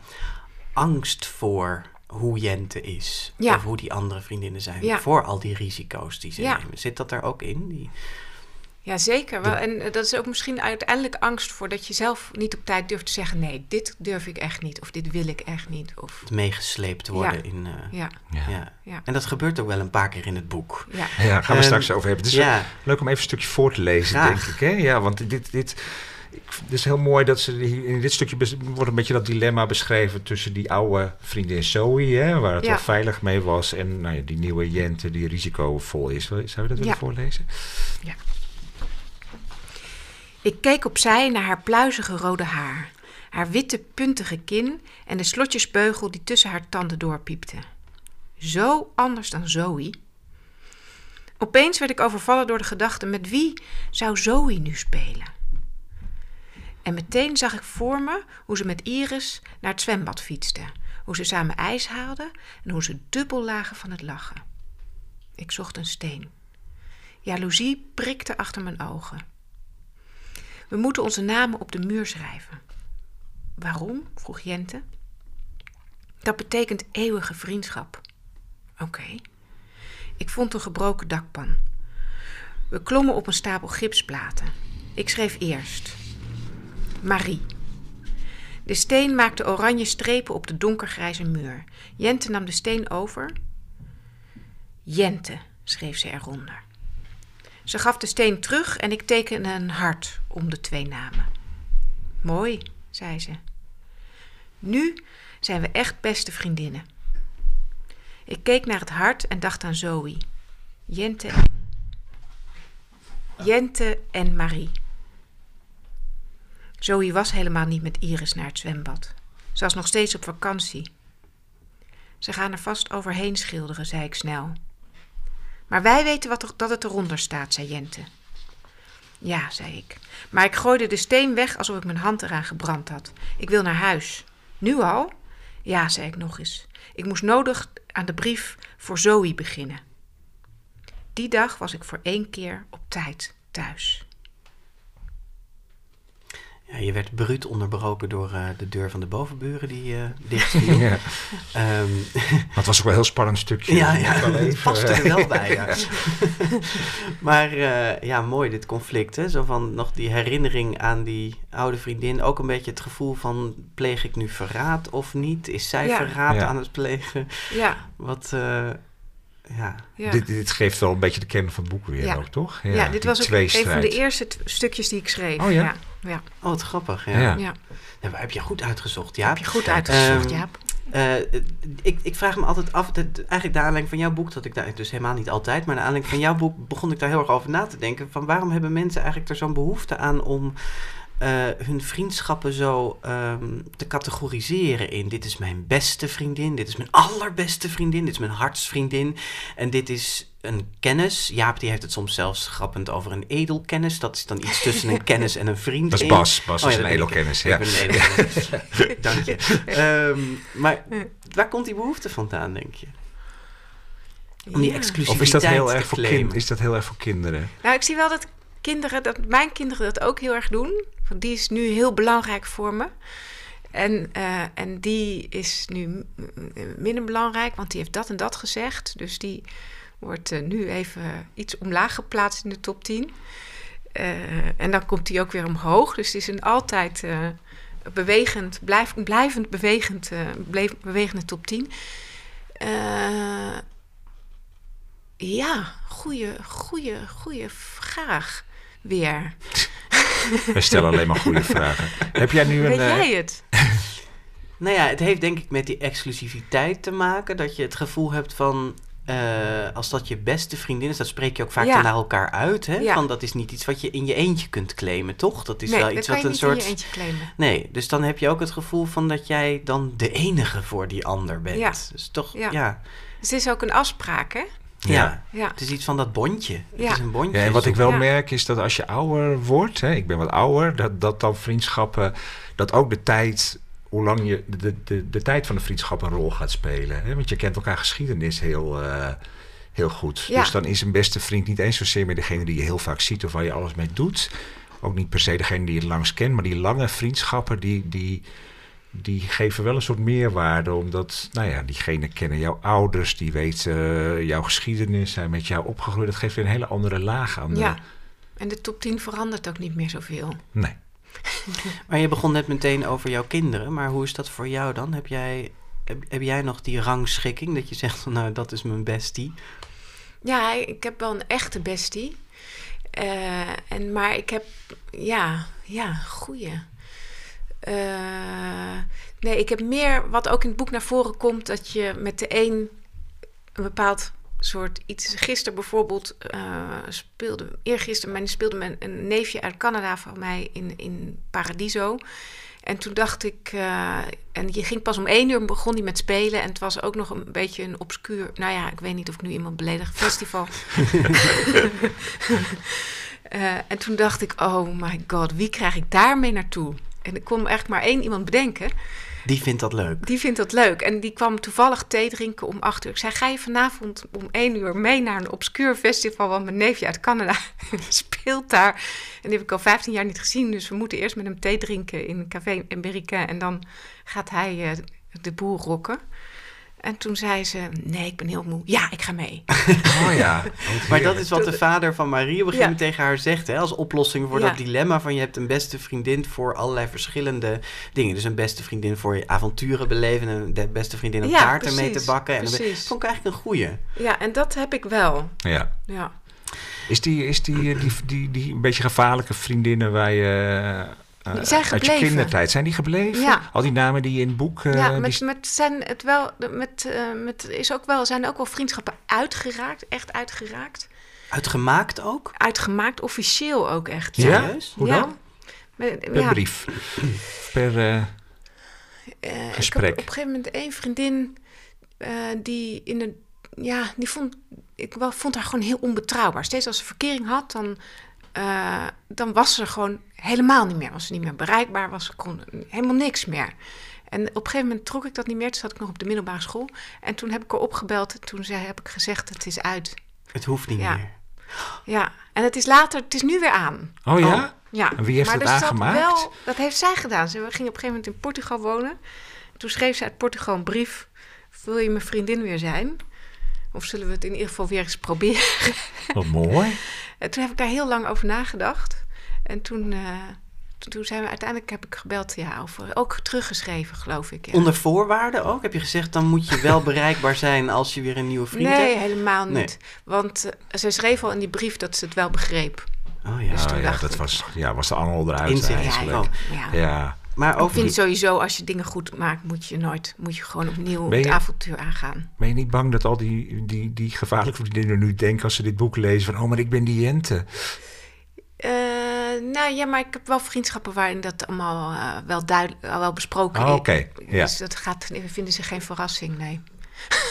angst voor hoe Jente is. Ja. Of hoe die andere vriendinnen zijn. Ja. Voor al die risico's die ze Ja. nemen. Zit dat daar ook in? Die... Ja, zeker. Wel, en eh, dat is ook misschien uiteindelijk angst voor dat je zelf niet op tijd durft te zeggen: nee, dit durf ik echt niet. Of dit wil ik echt niet. Of meegesleept worden Ja. in... eh, ja, Ja. ja. ja, En dat gebeurt ook wel een paar keer in het boek. ja. Ja, gaan we straks over hebben. Het is ja. leuk om even een stukje voor te lezen, Graag. denk ik. Hè? Ja, want dit, dit, het is heel mooi dat ze hier- in dit stukje wordt een beetje dat dilemma beschreven tussen die oude vriendin Zoe, hè, waar het Ja. wel veilig mee was, en nou ja, die nieuwe Jente die risicovol is. Zou je dat willen Ja. voorlezen? Ik keek opzij naar haar pluizige rode haar, haar witte puntige kin en de slotjesbeugel die tussen haar tanden doorpiepte. Zo anders dan Zoe. Opeens werd ik overvallen door de gedachte: met wie zou Zoe nu spelen? En meteen zag ik voor me hoe ze met Iris naar het zwembad fietste, hoe ze samen ijs haalden en hoe ze dubbel lagen van het lachen. Ik zocht een steen. Jaloezie prikte achter mijn ogen. We moeten onze namen op de muur schrijven. Waarom? vroeg Jente. Dat betekent eeuwige vriendschap. Oké. Ik vond een gebroken dakpan. We klommen op een stapel gipsplaten. Ik schreef eerst. Marie. De steen maakte oranje strepen op de donkergrijze muur. Jente nam de steen over. Jente, schreef ze eronder. Ze gaf de steen terug en ik tekende een hart om de twee namen. Mooi, zei ze. Nu zijn we echt beste vriendinnen. Ik keek naar het hart en dacht aan Zoe, Jente, Jente en Marie. Zoe was helemaal niet met Iris naar het zwembad. Ze was nog steeds op vakantie. Ze gaan er vast overheen schilderen, zei ik snel. Maar wij weten wat er, dat het eronder staat, zei Jente. Ja, zei ik. Maar ik gooide de steen weg alsof ik mijn hand eraan gebrand had. Ik wil naar huis. Nu al? Ja, zei ik nog eens. Ik moest nodig aan de brief voor Zoe beginnen. Die dag was ik voor één keer op tijd thuis. Ja, je werd bruut onderbroken door eh, de deur van de bovenburen die eh dicht viel. Ja. Ehm, het was ook wel een heel spannend stukje. ja, ja, het even, past er eh, wel bij. Ja. maar eh, ja, mooi dit conflict. Hè? Zo van nog die herinnering aan die oude vriendin. Ook een beetje het gevoel van, pleeg ik nu verraad of niet? Is zij Ja. verraad Ja. aan het plegen? Ja, Wat, eh, ja. ja. Dit, dit geeft wel een beetje de kern van het boek weer Ja. ook, toch? ja, dit die was ook een van de eerste stukjes die ik schreef. Oh ja? Ja, Oh, wat grappig. Ja. Ja. ja. Heb je goed uitgezocht, ja. Heb je goed uitgezocht, Ehm, Jaap. Eh, ik, ik vraag me altijd af, dat, eigenlijk de aanleiding van jouw boek, dat ik daar dus helemaal niet altijd, maar de aanleiding van jouw boek begon ik daar heel erg over na te denken. Van waarom hebben mensen eigenlijk er zo'n behoefte aan om eh, hun vriendschappen zo ehm, te categoriseren in dit is mijn beste vriendin, dit is mijn allerbeste vriendin, dit is mijn hartsvriendin en dit is een kennis. Jaap die heeft het soms zelfs grappend over een edelkennis. Dat is dan iets tussen een kennis en een vriend. Dat is. Bas. Bas Oh is een ik. edelkennis. Ik Ja. ben een edelkennis. Dank je. Ehm, maar waar komt die behoefte vandaan, denk je? Om die exclusiviteit Of is dat, heel te erg voor kind, is dat heel erg voor kinderen? Nou, ik zie wel dat kinderen, dat mijn kinderen dat ook heel erg doen. Want die is nu heel belangrijk voor me. En, eh, en die is nu minder belangrijk, want die heeft dat en dat gezegd. Dus die wordt eh, nu even iets omlaag geplaatst in de top 10. Eh, en dan komt die ook weer omhoog. Dus het is een altijd eh, bewegend, blijf, blijvend bewegend, eh, bleef- bewegende top 10. Eh, Ja, goede, goede, goede vraag weer. We stellen alleen maar goede vragen. Heb jij nu een... Weet eh, jij het? Nou ja, het heeft denk ik met die exclusiviteit te maken. Dat je het gevoel hebt van. Eh, als dat je beste vriendin is, dat spreek je ook vaak Ja. naar elkaar uit. Hè? Ja. Van dat is niet iets wat je in je eentje kunt claimen, toch? Dat is nee, wel dat iets kan wat je een niet in soort. je eentje claimen. Nee, dus dan heb je ook het gevoel van dat jij dan de enige voor die ander bent. Ja. Dus toch, ja. Dus het is ook een afspraak, hè? Ja. Ja. Het is iets van dat bondje. Het Ja. is een bondje. Ja, en wat ik wel Ja. merk is dat als je ouder wordt, hè, ik ben wat ouder, dat, dat dan vriendschappen, dat ook de tijd, hoe lang je, de, de, de tijd van de vriendschap een rol gaat spelen. Hè? Want je kent elkaar geschiedenis heel, eh, heel goed. Ja. Dus dan is een beste vriend niet eens zozeer meer degene die je heel vaak ziet of waar je alles mee doet. Ook niet per se degene die je het langst kent, maar die lange vriendschappen, die, die, die geven wel een soort meerwaarde. Omdat, nou ja, diegene kennen jouw ouders, die weten eh, jouw geschiedenis, zijn met jou opgegroeid. Dat geeft weer een hele andere laag aan de, ja. En de top 10 verandert ook niet meer zoveel. Nee. Maar je begon net meteen over jouw kinderen. Maar hoe is dat voor jou dan? Heb jij, heb, heb jij nog die rangschikking dat je zegt van nou dat is mijn bestie? Ja, ik heb wel een echte bestie. Eh, en, maar ik heb, ja, ja, goeie. Eh, nee, ik heb meer, wat ook in het boek naar voren komt, dat je met de een een bepaald soort iets. Gisteren bijvoorbeeld eh, speelde, eergisteren mijn, speelde mijn, een neefje uit Canada van mij in, in Paradiso. En toen dacht ik, eh, en je ging pas om één uur, begon hij met spelen. En het was ook nog een beetje een obscuur, nou ja, ik weet niet of ik nu iemand beledig, festival. Eh, en toen dacht ik, oh my god, wie krijg ik daarmee naartoe? En ik kon eigenlijk maar één iemand bedenken. Die vindt dat leuk. Die vindt dat leuk. En die kwam toevallig thee drinken om acht uur. Ik zei, ga je vanavond om één uur mee naar een obscuur festival... want mijn neefje uit Canada speelt daar. En die heb ik al 15 jaar niet gezien. Dus we moeten eerst met hem thee drinken in een café in Amerika. En dan gaat hij eh, de boel rocken. En toen zei ze, nee, ik ben heel moe. Ja, ik ga mee. Oh ja. Maar dat is wat de vader van Marie op een gegeven Ja. moment tegen haar zegt. Hè, als oplossing voor Ja. dat dilemma van je hebt een beste vriendin voor allerlei verschillende dingen. Dus een beste vriendin voor je avonturen beleven. En een beste vriendin om Ja, taarten mee te bakken. En dan ben- precies. vond ik eigenlijk een goeie. Ja, en dat heb ik wel. Ja. Ja. Is die, is die, eh, die, die, die een beetje gevaarlijke vriendinnen waar je... eh, Die zijn uit je kindertijd, zijn die gebleven? Ja. Al die namen die je in het boek... eh, ja, met, met zijn het wel, met, eh, met is ook wel, zijn ook wel vriendschappen uitgeraakt, echt uitgeraakt. Uitgemaakt ook? Uitgemaakt, officieel ook echt. Ja? Hoe Ja. dan? Met- Per ja, brief. Per... eh, eh, Ik gesprek. op een gegeven moment één vriendin eh, die in de, ja, die vond, ik wel, vond haar gewoon heel onbetrouwbaar. Steeds als ze verkering had, dan, eh, dan was ze gewoon helemaal niet meer. Was ze niet meer bereikbaar, was ze kon helemaal niks meer. En op een gegeven moment trok ik dat niet meer. Toen zat ik nog op de middelbare school. En toen heb ik haar opgebeld. En toen zei, heb ik gezegd, het is uit. Het hoeft niet Ja. meer. Ja, en het is later, het is nu weer aan. oh ja? Ja. En wie heeft maar het aangemaakt? Wel, dat heeft zij gedaan. Ze ging op een gegeven moment in Portugal wonen. Toen schreef ze uit Portugal een brief. Wil je mijn vriendin weer zijn? Of zullen we het in ieder geval weer eens proberen? Wat mooi. En toen heb ik daar heel lang over nagedacht. En toen, eh, toen, toen zijn we uiteindelijk heb ik gebeld, ja, over, ook teruggeschreven, geloof ik. Ja. Onder voorwaarden ook? Heb je gezegd, dan moet je wel bereikbaar zijn als je weer een nieuwe vriend nee, hebt? helemaal niet. Nee. Want eh, ze schreef al in die brief dat ze het wel begreep. Oh ja. Dus toen Oh, ja, dacht dat ik- was, ja, was de angel eruit Inzicht, ja, eigenlijk. gewoon. Ja. Ja. Maar Ik over vind die- sowieso, als je dingen goed maakt, moet je nooit, moet je gewoon opnieuw je- het avontuur aangaan. Ben je niet bang dat al die, die, die gevaarlijke vriendinnen nu denken als ze dit boek lezen van... oh, maar ik ben die Jente. Eh, nou ja, maar ik heb wel vriendschappen waarin dat allemaal eh, wel duidelijk, wel besproken Oh, is. ja. Dus dat gaat, vinden ze geen verrassing, nee.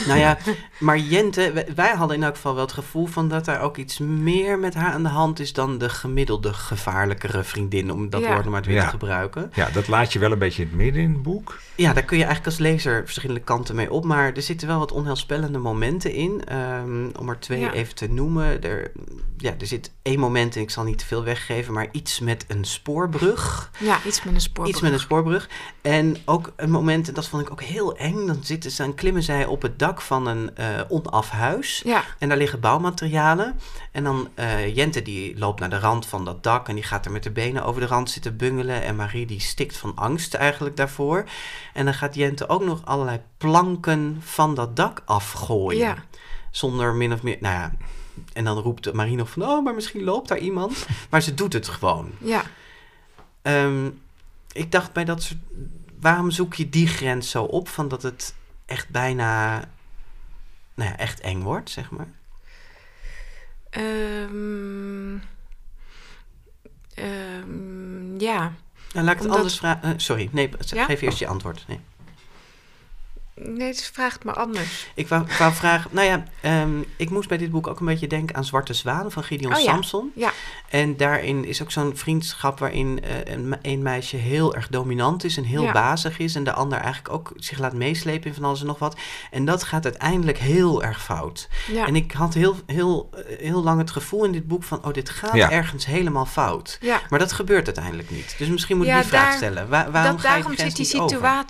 Nou ja, maar Jente, wij- wij hadden in elk geval wel het gevoel van dat er ook iets meer met haar aan de hand is dan de gemiddelde gevaarlijkere vriendin, om dat Ja. woord nog maar weer Ja. te gebruiken. Ja, dat laat je wel een beetje in het midden in het boek. Ja, daar kun je eigenlijk als lezer verschillende kanten mee op, maar er zitten wel wat onheilspellende momenten in. Ehm, om er twee Ja. even te noemen. Er, ja, er zit één moment, en ik zal niet te veel weggeven, maar iets met een spoorbrug. Ja, iets met een spoorbrug. Iets met een spoorbrug. En ook een moment, en dat vond ik ook heel eng, dan, zitten, ze- dan klimmen zij op het dak van een eh onaf huis. Ja, En daar liggen bouwmaterialen. En dan eh, Jente die loopt naar de rand van dat dak en die gaat er met de benen over de rand zitten bungelen. En Marie die stikt van angst eigenlijk daarvoor. En dan gaat Jente ook nog allerlei planken van dat dak afgooien. ja. Zonder min of meer, nou ja. En dan roept Marie nog van, oh, maar misschien loopt daar iemand. Maar ze doet het gewoon. Ja. Ehm, ik dacht bij dat soort, waarom zoek je die grens zo op van dat het echt bijna, nou ja, echt eng wordt, zeg maar? Ehm, ehm, ja. Nou, laat ik het anders vragen. eh, sorry, nee, Ja? geef eerst je antwoord. Nee. Nee, het vraagt me anders. Ik wou, wou vragen, nou ja, ehm, ik moest bij dit boek ook een beetje denken aan Zwarte Zwaan van Gideon Oh. Samson. Ja. En daarin is ook zo'n vriendschap waarin eh, een, me- een meisje heel erg dominant is en heel Ja. bazig is. En de ander eigenlijk ook zich laat meeslepen in van alles en nog wat. En dat gaat uiteindelijk heel erg fout. Ja. En ik had heel, heel, eh, heel lang het gevoel in dit boek van, oh, dit gaat Ja. ergens helemaal fout. ja. Maar dat gebeurt uiteindelijk niet. Dus misschien moet ik Ja, die vraag daar- stellen. Wa- waarom dat, ga je daarom zit die over?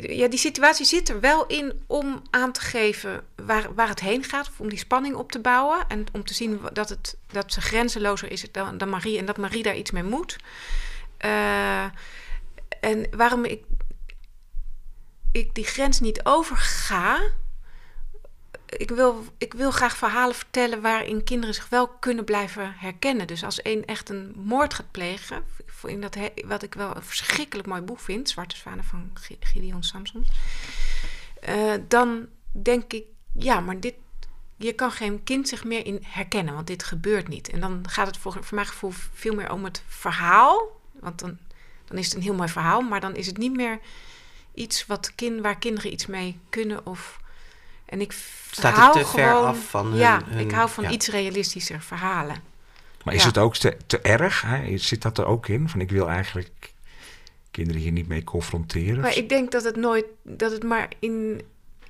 Ja, die situatie zit er wel in om aan te geven waar, waar het heen gaat. Of om die spanning op te bouwen. En om te zien dat, het, dat ze grenzelozer is dan, dan Marie. En dat Marie daar iets mee moet. Eh, en waarom ik, ik die grens niet overga. Ik wil, ik wil graag verhalen vertellen waarin kinderen zich wel kunnen blijven herkennen. Dus als een echt een moord gaat plegen, in dat, wat ik wel een verschrikkelijk mooi boek vind, Zwarte Zwanen van Gi- Gideon Samson, eh, dan denk ik, ja, maar dit, je kan geen kind zich meer in herkennen, want dit gebeurt niet. En dan gaat het voor, voor mijn gevoel veel meer om het verhaal, want dan, dan is het een heel mooi verhaal, maar dan is het niet meer iets wat kin, waar kinderen iets mee kunnen of... En ik Staat het hou te ver gewoon, af van hun- Ja, hun- ik hou van ja. iets realistischer verhalen. Maar is Ja. het ook te, te erg? Hè? Zit dat er ook in? Van ik wil eigenlijk kinderen hier niet mee confronteren? Maar ik denk dat het nooit, dat het maar in,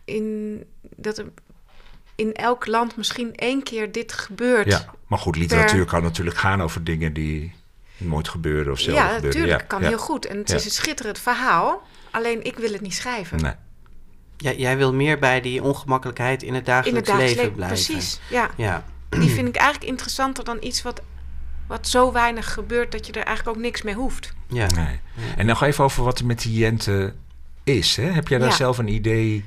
in, dat er in elk land misschien één keer dit gebeurt. ja, maar goed, literatuur kan natuurlijk gaan over dingen die nooit gebeuren of zelden ja gebeuren. natuurlijk, kan heel goed. En het Ja. is een schitterend verhaal. Alleen ik wil het niet schrijven. Nee. Ja, jij wil meer bij die ongemakkelijkheid in het in dagelijks het dagelijks leven leven, blijven. precies. Ja, Ja, die vind ik eigenlijk interessanter dan iets wat, wat zo weinig gebeurt dat je er eigenlijk ook niks mee hoeft. ja. nee. En nog even over wat er met die Jente is. Hè? Heb jij daar Ja. zelf een idee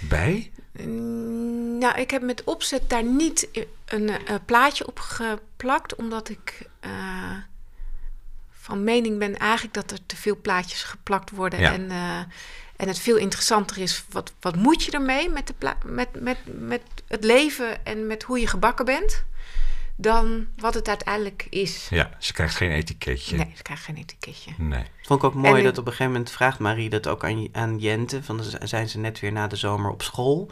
bij? Mm, Nou, ik heb met opzet daar niet een eh, plaatje op geplakt, omdat ik eh, van mening ben eigenlijk dat er te veel plaatjes geplakt worden. Ja. En, eh, en het veel interessanter is, wat, wat moet je ermee met, de met, met, met het leven en met hoe je gebakken bent, dan wat het uiteindelijk is. Ja, ze krijgt geen etiketje. Nee, ik krijg geen etiketje. Nee. Vond ik ook mooi En dat op een gegeven moment vraagt Marie dat ook aan, aan Jente. Van, dan zijn ze net weer na de zomer op school.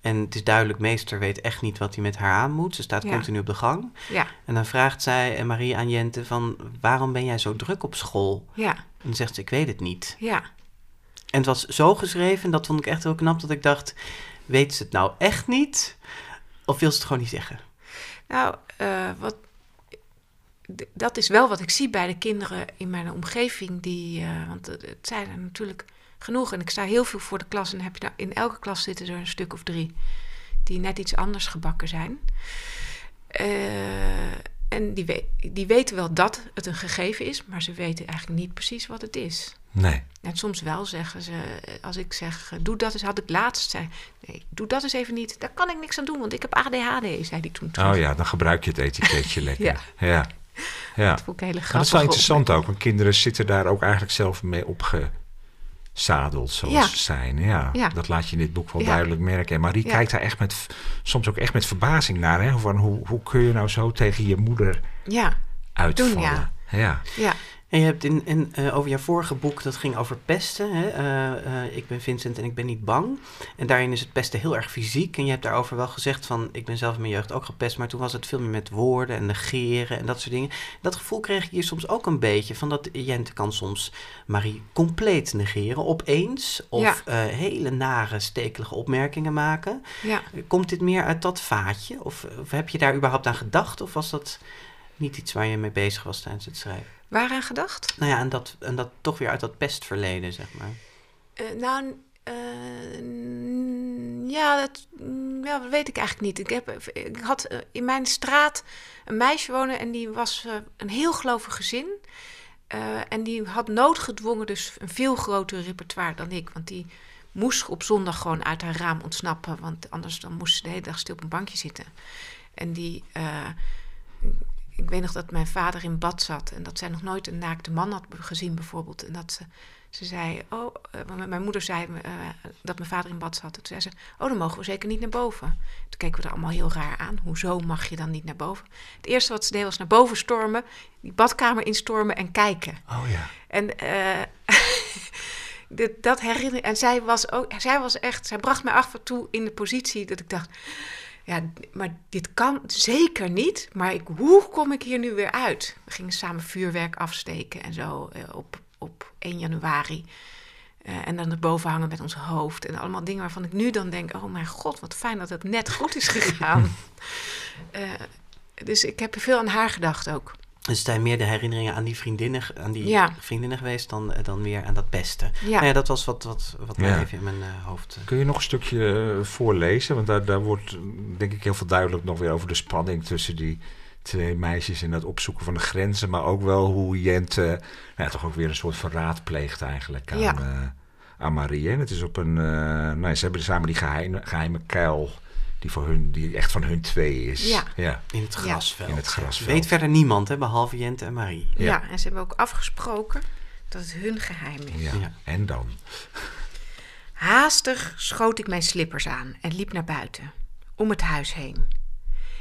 En het is duidelijk, meester weet echt niet wat hij met haar aan moet. Ze staat Ja. continu op de gang. Ja, En dan vraagt zij en Marie aan Jente van... waarom ben jij zo druk op school? ja, En dan zegt ze, ik weet het niet. ja. En het was zo geschreven, en dat vond ik echt heel knap... dat ik dacht, weet ze het nou echt niet? Of wil ze het gewoon niet zeggen? Nou, eh, wat, dat is wel wat ik zie bij de kinderen in mijn omgeving. Die, eh, want het zijn er natuurlijk genoeg. En ik sta heel veel voor de klas. En heb je nou, in elke klas zitten er een stuk of drie die net iets anders gebakken zijn. Eh, en die, die weten wel dat het een gegeven is, maar ze weten eigenlijk niet precies wat het is. Nee. En soms wel zeggen ze, als ik zeg, eh, doe dat eens, had ik laatst zei, nee, doe dat eens even niet. Daar kan ik niks aan doen, want ik heb ADHD, zei die toen terug. Oh ja, dan gebruik je het etiketje lekker. Ja. ja. ja. Dat vond ik hele Maar dat is wel interessant ook, want kinderen zitten daar ook eigenlijk zelf mee opgezadeld, zoals Ja. ze zijn. Ja, Ja. dat laat je in dit boek wel Ja. duidelijk merken. En Marie kijkt daar echt met, soms ook echt met verbazing naar. Hè? Van hoe, hoe kun je nou zo tegen je moeder Ja, uitvallen? Doen, ja. ja. En je hebt in, in, eh, over jouw vorige boek, dat ging over pesten. Hè? Eh, eh, ik ben Vincent en ik ben niet bang. En daarin is het pesten heel erg fysiek. En je hebt daarover wel gezegd van, ik ben zelf in mijn jeugd ook gepest. Maar toen was het veel meer met woorden en negeren en dat soort dingen. Dat gevoel kreeg ik hier soms ook een beetje. Van dat Jente kan soms Marie compleet negeren, opeens. Of Ja. hele nare, stekelige opmerkingen maken. ja. Komt dit meer uit dat vaatje? Of, of heb je daar überhaupt aan gedacht? Of was dat niet iets waar je mee bezig was tijdens het schrijven? Waaraan gedacht? Nou ja, en dat, en dat toch weer uit dat pestverleden, zeg maar. Eh, nou, eh, ja, dat, mm, ja, dat weet ik eigenlijk niet. Ik, heb, ik had eh, in mijn straat een meisje wonen en die was een heel gelovig gezin. En die had noodgedwongen dus een veel groter repertoire dan ik. Want die moest op zondag gewoon uit haar raam ontsnappen. Want anders dan moest ze de hele dag stil op een bankje zitten. En die... ik weet nog dat mijn vader in bad zat en dat zij nog nooit een naakte man had gezien, bijvoorbeeld. En dat ze, ze zei: Oh, eh, mijn moeder zei eh, dat mijn vader in bad zat. Toen zei ze: Oh, dan mogen we zeker niet naar boven. Toen keken we er allemaal heel raar aan. Hoezo mag je dan niet naar boven? Het eerste wat ze deed was naar boven stormen, die badkamer instormen en kijken. Oh ja. En eh, dat herinner En zij was ook, zij was echt, zij bracht mij af en toe in de positie dat ik dacht, ja, maar dit kan zeker niet. Maar ik, hoe kom ik hier nu weer uit? We gingen samen vuurwerk afsteken en zo eh, op, op 1 januari. Eh, en dan erboven hangen met ons hoofd. En allemaal dingen waarvan ik nu dan denk: oh mijn god, wat fijn dat het net goed is gegaan. Eh, dus ik heb veel aan haar gedacht ook. Dus het zijn meer de herinneringen aan die vriendinnen, aan die Ja. vriendinnen geweest dan, eh, dan meer aan dat pesten. Ja. Nou ja, dat was wat, wat, wat mij Ja. even in mijn eh, hoofd. eh, Kun je nog een stukje voorlezen? Want daar, daar wordt denk ik heel veel duidelijk nog weer over de spanning tussen die twee meisjes en het opzoeken van de grenzen. Maar ook wel hoe Jente nou ja, toch ook weer een soort verraad pleegt eigenlijk aan, Ja. aan Marie. En het is op een... nou, ze hebben samen die geheime, geheime kuil die, voor hun, die echt van hun twee is. Ja. ja. in het grasveld. In het grasveld. Weet verder niemand, hè, behalve Jente en Marie. Ja. Ja. en ze hebben ook afgesproken dat het hun geheim is. Ja. Ja. En dan? Haastig schoot ik mijn slippers aan en liep naar buiten, om het huis heen.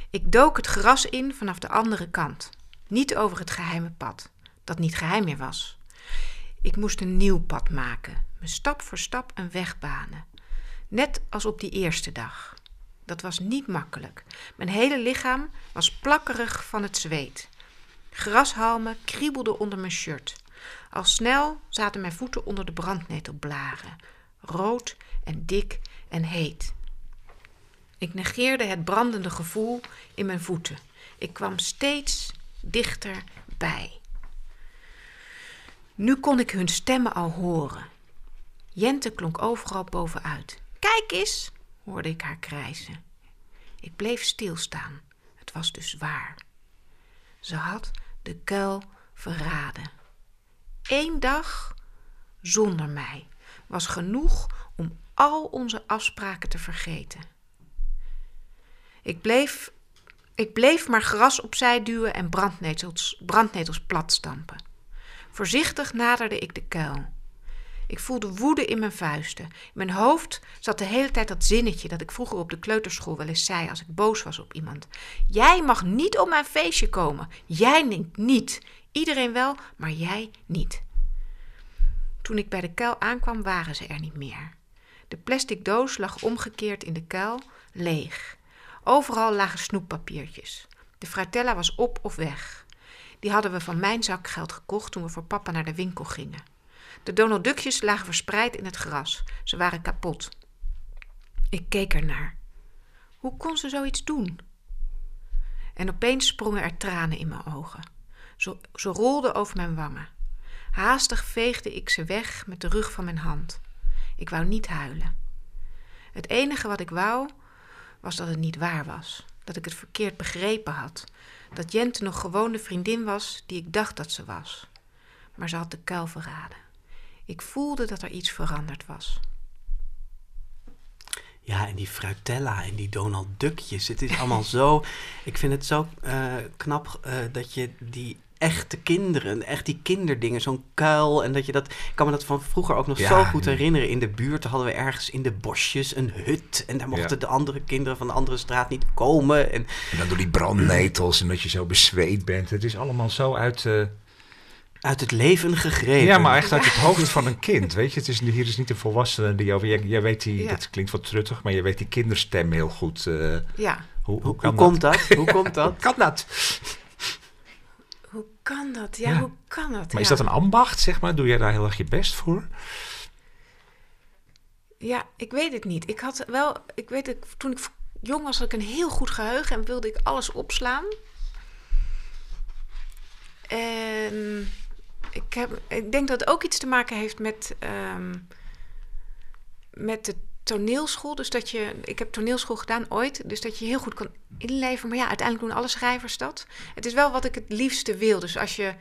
Ik dook het gras in vanaf de andere kant, niet over het geheime pad, dat niet geheim meer was. Ik moest een nieuw pad maken, me stap voor stap een weg banen. Net als op die eerste dag. Dat was niet makkelijk. Mijn hele lichaam was plakkerig van het zweet. Grashalmen kriebelden onder mijn shirt. Al snel zaten mijn voeten onder de brandnetelblaren, rood en dik en heet. Ik negeerde het brandende gevoel in mijn voeten. Ik kwam steeds dichter bij. Nu kon ik hun stemmen al horen. Jente klonk overal bovenuit. Kijk eens, hoorde ik haar krijzen. Ik bleef stilstaan. Het was dus waar. Ze had de kuil verraden. Eén dag zonder mij was genoeg om al onze afspraken te vergeten. Ik bleef, ik bleef maar gras opzij duwen en brandnetels, brandnetels platstampen. Voorzichtig naderde ik de kuil. Ik voelde woede in mijn vuisten. In mijn hoofd zat de hele tijd dat zinnetje dat ik vroeger op de kleuterschool wel eens zei als ik boos was op iemand. Jij mag niet op mijn feestje komen. Jij niet. niet. Iedereen wel, maar jij niet. Toen ik bij de kuil aankwam, waren ze er niet meer. De plastic doos lag omgekeerd in de kuil, leeg. Overal lagen snoeppapiertjes. De fratella was op of weg. Die hadden we van mijn zakgeld gekocht toen we voor papa naar de winkel gingen. De Donald Duckjes lagen verspreid in het gras. Ze waren kapot. Ik keek ernaar. Hoe kon ze zoiets doen? En opeens sprongen er tranen in mijn ogen. Ze, ze rolden over mijn wangen. Haastig veegde ik ze weg met de rug van mijn hand. Ik wou niet huilen. Het enige wat ik wou, was dat het niet waar was. Dat ik het verkeerd begrepen had. Dat Jente nog gewoon de vriendin was die ik dacht dat ze was. Maar ze had de kuil verraden. Ik voelde dat er iets veranderd was. Ja, en die Fruitella en die Donald Duckjes. Het is allemaal zo... Ik vind het zo eh, knap eh, dat je die echte kinderen, echt die kinderdingen, zo'n kuil. En dat je dat... Ik kan me dat van vroeger ook nog Ja, zo goed herinneren. In de buurt hadden we ergens in de bosjes een hut. En daar mochten Ja. de andere kinderen van de andere straat niet komen. En En dan door die brandnetels en dat je zo bezweet bent. Het is allemaal zo uit... eh, uit het leven gegrepen. Ja, maar echt uit het hoofd van een kind. Weet je, het is, hier is niet een volwassene die over. Jij, jij weet die, Ja. dat klinkt wat truttig, maar je weet die kinderstem heel goed. eh, Ja, hoe, hoe, Hoe, kan hoe komt dat? Hoe komt dat? Kan dat? hoe kan dat? Ja, Ja. hoe kan dat? Maar is dat een ambacht, zeg maar? Doe jij daar heel erg je best voor? Ja, ik weet het niet. Ik had wel, ik weet het, toen ik jong was, had ik een heel goed geheugen en wilde ik alles opslaan. En ik, heb, ik denk dat het ook iets te maken heeft met, ehm, met de toneelschool. Dus dat je, ik heb toneelschool gedaan ooit, dus dat je heel goed kan inleven. Maar ja, uiteindelijk doen alle schrijvers dat. Het is wel wat ik het liefste wil. Dus als je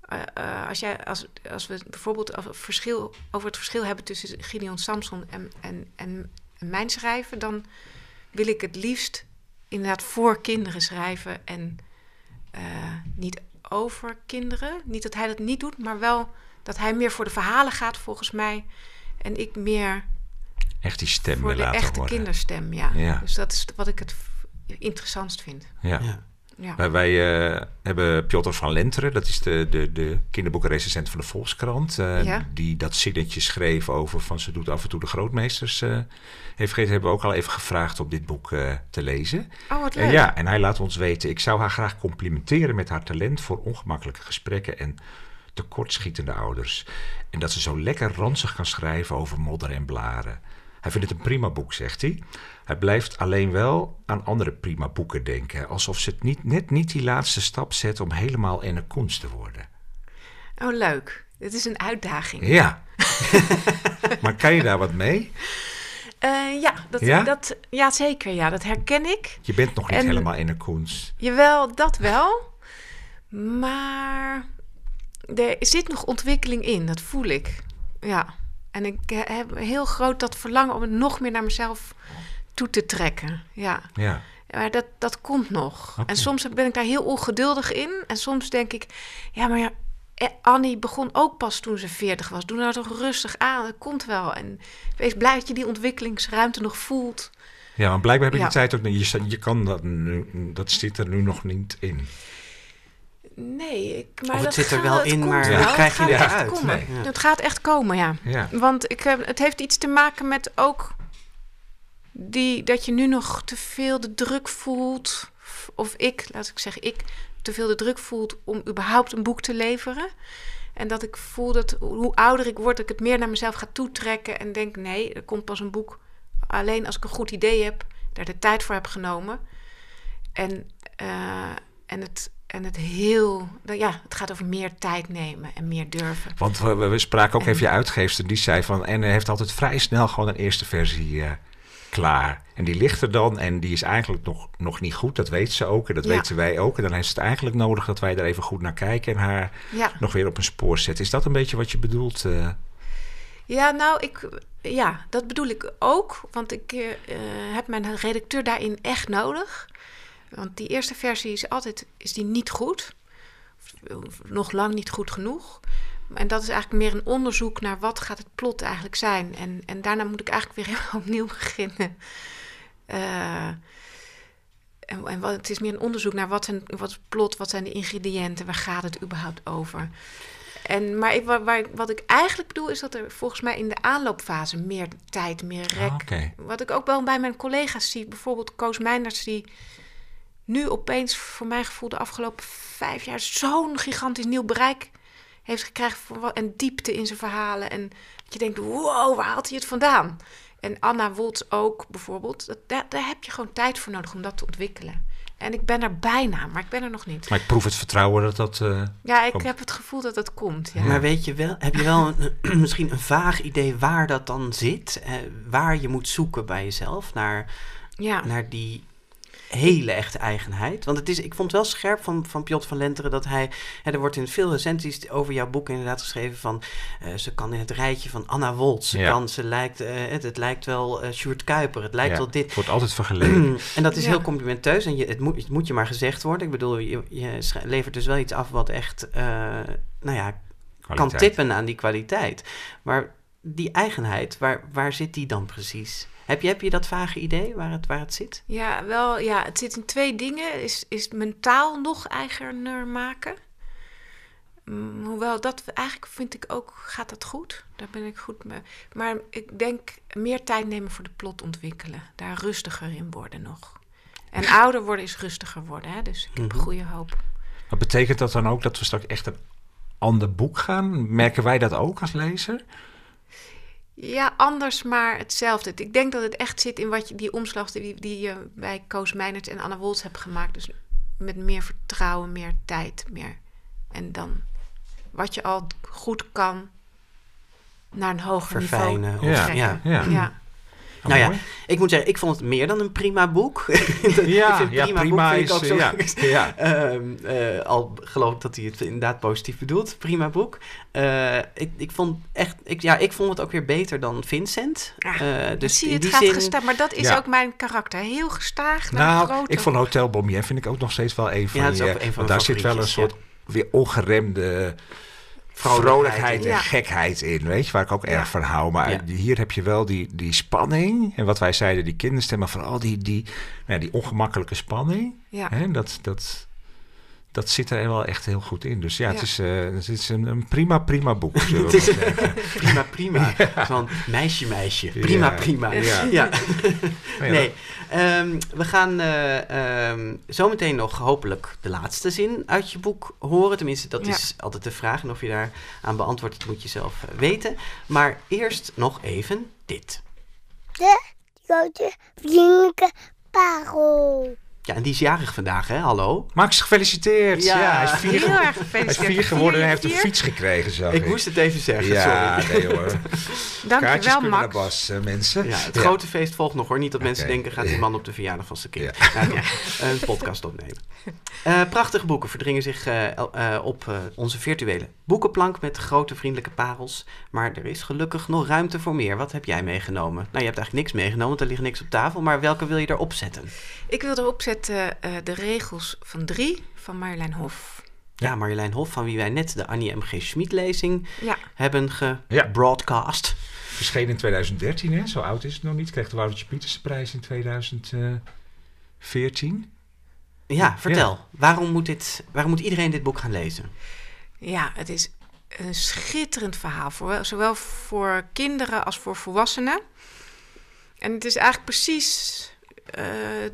eh, eh, als, jij, als, als we bijvoorbeeld over het, verschil, over het verschil hebben tussen Gideon Samson en, en, en, mijn schrijven, dan wil ik het liefst inderdaad voor kinderen schrijven en eh, niet over kinderen. Niet dat hij dat niet doet, maar wel dat hij meer voor de verhalen gaat volgens mij. En ik meer Echt die stem voor wil de laten echte kinderstem, ja. Ja. Dus dat is wat ik het interessantst vind. Ja. Ja. Ja. Wij, eh, hebben Piotr van Lenteren, dat is de, de, de kinderboekenrecensent van de Volkskrant. eh, Ja. Die dat zinnetje schreef over van ze doet af en toe de grootmeesters. eh heeft gegeten, hebben we ook al even gevraagd om dit boek te lezen. Oh, wat En leuk. ja, en hij laat ons weten, ik zou haar graag complimenteren met haar talent voor ongemakkelijke gesprekken en tekortschietende ouders. En dat ze zo lekker ranzig kan schrijven over modder en blaren. Hij vindt het een prima boek, zegt hij. Hij blijft alleen wel aan andere prima boeken denken. Alsof ze het niet, net niet die laatste stap zet om helemaal enne kunst te worden. Oh, leuk. Dit is een uitdaging. Ja. maar kan je daar wat mee? Eh, ja, dat, Ja? Dat, ja, zeker. Ja, dat herken ik. Je bent nog niet En- helemaal enne kunst. Jawel, dat wel. Maar er zit nog ontwikkeling in, dat voel ik. Ja. En ik eh, heb heel groot dat verlangen om het nog meer naar mezelf toe te trekken. Ja. Ja. Maar dat, dat komt nog. En soms ben ik daar heel ongeduldig in. En soms denk ik, ja, maar ja, eh, Annie begon ook pas toen ze 40 was. Doe nou toch rustig aan, het komt wel. En wees blij dat je die ontwikkelingsruimte nog voelt. Ja, maar blijkbaar heb je Ja. die tijd ook niet. Je, je kan dat nu, dat zit er nu nog niet in. Nee, ik, maar Of het dat zit er wel het in, maar wel. dat krijg je Het niet gaat echt uit. komen. Nee. Ja. Het gaat echt komen, ja. Ja. Want ik, heb- het heeft iets te maken met ook die, dat je nu nog te veel de druk voelt. Of ik, laat ik zeggen, ik te veel de druk voelt om überhaupt een boek te leveren. En dat ik voel dat hoe ouder ik word, dat ik het meer naar mezelf ga toetrekken. En denk, nee, er komt pas een boek alleen als ik een goed idee heb, daar de tijd voor heb genomen. En, eh, en, het, en het heel, nou ja, het gaat over meer tijd nemen en meer durven. Want we, we spraken ook En- even je uitgeefster, die zei van... en heeft altijd vrij snel gewoon een eerste versie eh, klaar. En die ligt er dan en die is eigenlijk nog, nog niet goed. Dat weet ze ook en dat Ja. weten wij ook. En dan is het eigenlijk nodig dat wij daar even goed naar kijken... en haar Ja. nog weer op een spoor zetten. Is dat een beetje wat je bedoelt? eh? Ja, nou, ik, ja, dat bedoel ik ook. Want ik eh, heb mijn redacteur daarin echt nodig. Want die eerste versie is altijd is die niet goed. Of Nog lang niet goed genoeg. En dat is eigenlijk meer een onderzoek naar wat gaat het plot eigenlijk zijn. En, en daarna moet ik eigenlijk weer helemaal opnieuw beginnen. Eh, en, en wat, het is meer een onderzoek naar wat, zijn, wat is het plot, wat zijn de ingrediënten, waar gaat het überhaupt over. En, maar ik, waar, waar- wat ik eigenlijk bedoel is dat er volgens mij in de aanloopfase meer tijd, meer rek. Ah. Wat ik ook wel bij mijn collega's zie, bijvoorbeeld Koos Meinders, die nu opeens voor mijn gevoel de afgelopen vijf jaar zo'n gigantisch nieuw bereik heeft gekregen en diepte in zijn verhalen. En dat je denkt, wow, waar haalt hij het vandaan? En Anna Woltz ook bijvoorbeeld. Dat, daar, daar heb je gewoon tijd voor nodig om dat te ontwikkelen. En ik ben er bijna, maar ik ben er nog niet. Maar ik proef het vertrouwen dat dat... eh, Ja, ik Komt. heb het gevoel dat het komt. Ja. Maar weet je wel, heb je wel een, misschien een vaag idee waar dat dan zit? Eh, waar je moet zoeken bij jezelf naar, ja. naar die hele echte eigenheid? Want het is, ik vond het wel scherp van, van Piotr van Lenteren dat hij... Hè, er wordt in veel recensies over jouw boek inderdaad geschreven van... eh, ze kan in het rijtje van Anna Woltz. Ze Ja. kan, ze lijkt, eh, het, het lijkt wel eh Sjoerd Kuiper. Het lijkt ja, wel dit. Het wordt altijd vergeleken. En dat is Ja. heel complimenteus en je, het, moet, het moet je maar gezegd worden. Ik bedoel, je, je levert dus wel iets af wat echt, eh, nou ja, kan tippen aan die kwaliteit. Maar die eigenheid, waar, waar zit die dan precies? Heb je, heb je dat vage idee waar het, waar het zit? Ja, wel, ja, het zit in twee dingen. Is, is mentaal nog eigener maken. Mm, hoewel, dat eigenlijk vind ik ook, gaat dat goed. Daar ben ik goed mee. Maar ik denk meer tijd nemen voor de plot ontwikkelen. Daar rustiger in worden nog. En ouder worden is rustiger worden. Hè? Dus ik heb Mhm. goede hoop. Maar betekent dat dan ook dat we straks echt een ander boek gaan? Merken wij dat ook als lezer? Ja, anders maar hetzelfde. Ik denk dat het echt zit in wat je, die omslag die, die je bij Koos Meinert en Anna Woltz hebt gemaakt. Dus met meer vertrouwen, meer tijd, meer. En dan wat je al goed kan naar een hoger Verfijnen. niveau Ja, trekken. ja. ja. ja. Oh, Nou ja, mooi. Ik moet zeggen, ik vond het meer dan een prima boek. ja, prima, prima, boek vind ik is... ook zo. ja, ja. Ehm, eh, al geloof ik dat hij het inderdaad positief bedoelt. Prima boek. Eh, ik, ik vond echt, ik, ja, ik vond het ook weer beter dan Vincent. Ja, Eh, Dus zie je, het die gaat zin, gestaag, maar dat is Ja. ook mijn karakter. Heel gestaag naar Nou, grote... ik vond Hotel Bombier vind ik ook nog steeds wel een van Ja, dat is die, ook eh, een van want mijn daar zit wel een soort weer ongeremde Vrolijkheid en. Ja. gekheid in, weet je, waar ik ook Ja. erg van hou. Maar Ja. hier heb je wel die, die spanning en wat wij zeiden, die kinderstemmen, vooral die, die, nou ja, die ongemakkelijke spanning. Ja. Hè, dat, dat, dat zit er wel echt heel goed in. Dus ja, het is, eh, het is een, een prima, prima boek. zullen we Het is- zeggen. prima, prima. Van meisje, meisje. Prima, Ja. prima. Ja. Nee, ehm, we gaan eh ehm, zometeen nog hopelijk de laatste zin uit je boek horen. Tenminste, dat Ja. is altijd de vraag. En of je daar aan beantwoordt, dat moet je zelf eh, weten. Maar eerst nog even dit. De grote vriendelijke parel. Ja, en die is jarig vandaag, hè? Hallo. Max, gefeliciteerd. Ja. Ja, hij is vier, Heel erg hij is gefeliciteerd. vier geworden en hij heeft een fiets gekregen, zag ik. Ik moest het even zeggen, ja, sorry. nee hoor. Dankjewel, naar Max. Bas, eh, mensen. Ja, het grote feest volgt nog hoor. Niet dat mensen denken, gaat die man op de verjaardag van zijn kind Ja. Nou, een podcast opnemen. Eh, prachtige boeken verdringen zich eh, eh, op eh, onze virtuele boekenplank met grote vriendelijke parels. Maar er is gelukkig nog ruimte voor meer. Wat heb jij meegenomen? Nou, je hebt eigenlijk niks meegenomen, want er ligt niks op tafel. Maar welke wil je erop zetten? Ik wil erop zetten eh, de regels van drie van Marjolein Hof. Ja, Marjolein Hof, van wie wij net de Annie M.G. Schmid-lezing Ja, hebben Ja. gebroadcast. Verscheen in 2013, hè? zo oud is het nog niet. Kreeg de Woutertje Pieterse prijs in 2014. Ja, vertel. Waarom, moet dit, waarom moet iedereen dit boek gaan lezen? ja, het is een schitterend verhaal, voor, zowel voor kinderen als voor volwassenen. En het is eigenlijk precies eh,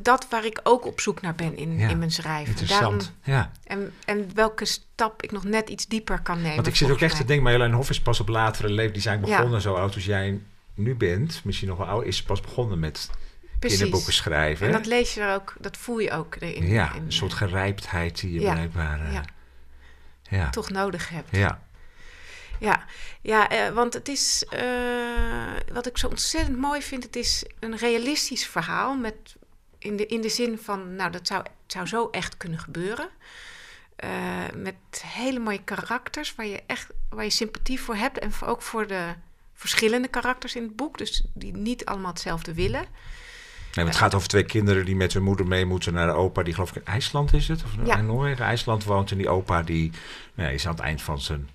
dat waar ik ook op zoek naar ben in, Ja, in mijn schrijven. Interessant. ja. en, en welke stap ik nog net iets dieper kan nemen. Want ik zit ook echt te denken, Marjolein Hof is pas op latere leeftijd. Die zijn Ja. begonnen zo oud als jij nu bent. Misschien nog wel oud. Is pas begonnen met Precies. kinderboeken schrijven. En dat lees je er ook, dat voel je ook erin. ja, in, een soort gerijpdheid die je blijkbaar... eh, ja. ja. toch nodig hebt. Ja. Ja, ja eh, want het is, eh, wat ik zo ontzettend mooi vind, het is een realistisch verhaal met, in, de, in de zin van, nou dat zou, het zou zo echt kunnen gebeuren. Eh, met hele mooie karakters waar je echt waar je sympathie voor hebt en ook voor de verschillende karakters in het boek, dus die niet allemaal hetzelfde willen. Nee, het gaat over twee kinderen die met hun moeder mee moeten naar de opa. Die geloof ik in IJsland is het? Of Ja. in Noorwegen, IJsland woont. En die opa die nou ja, is aan het eind van zijn,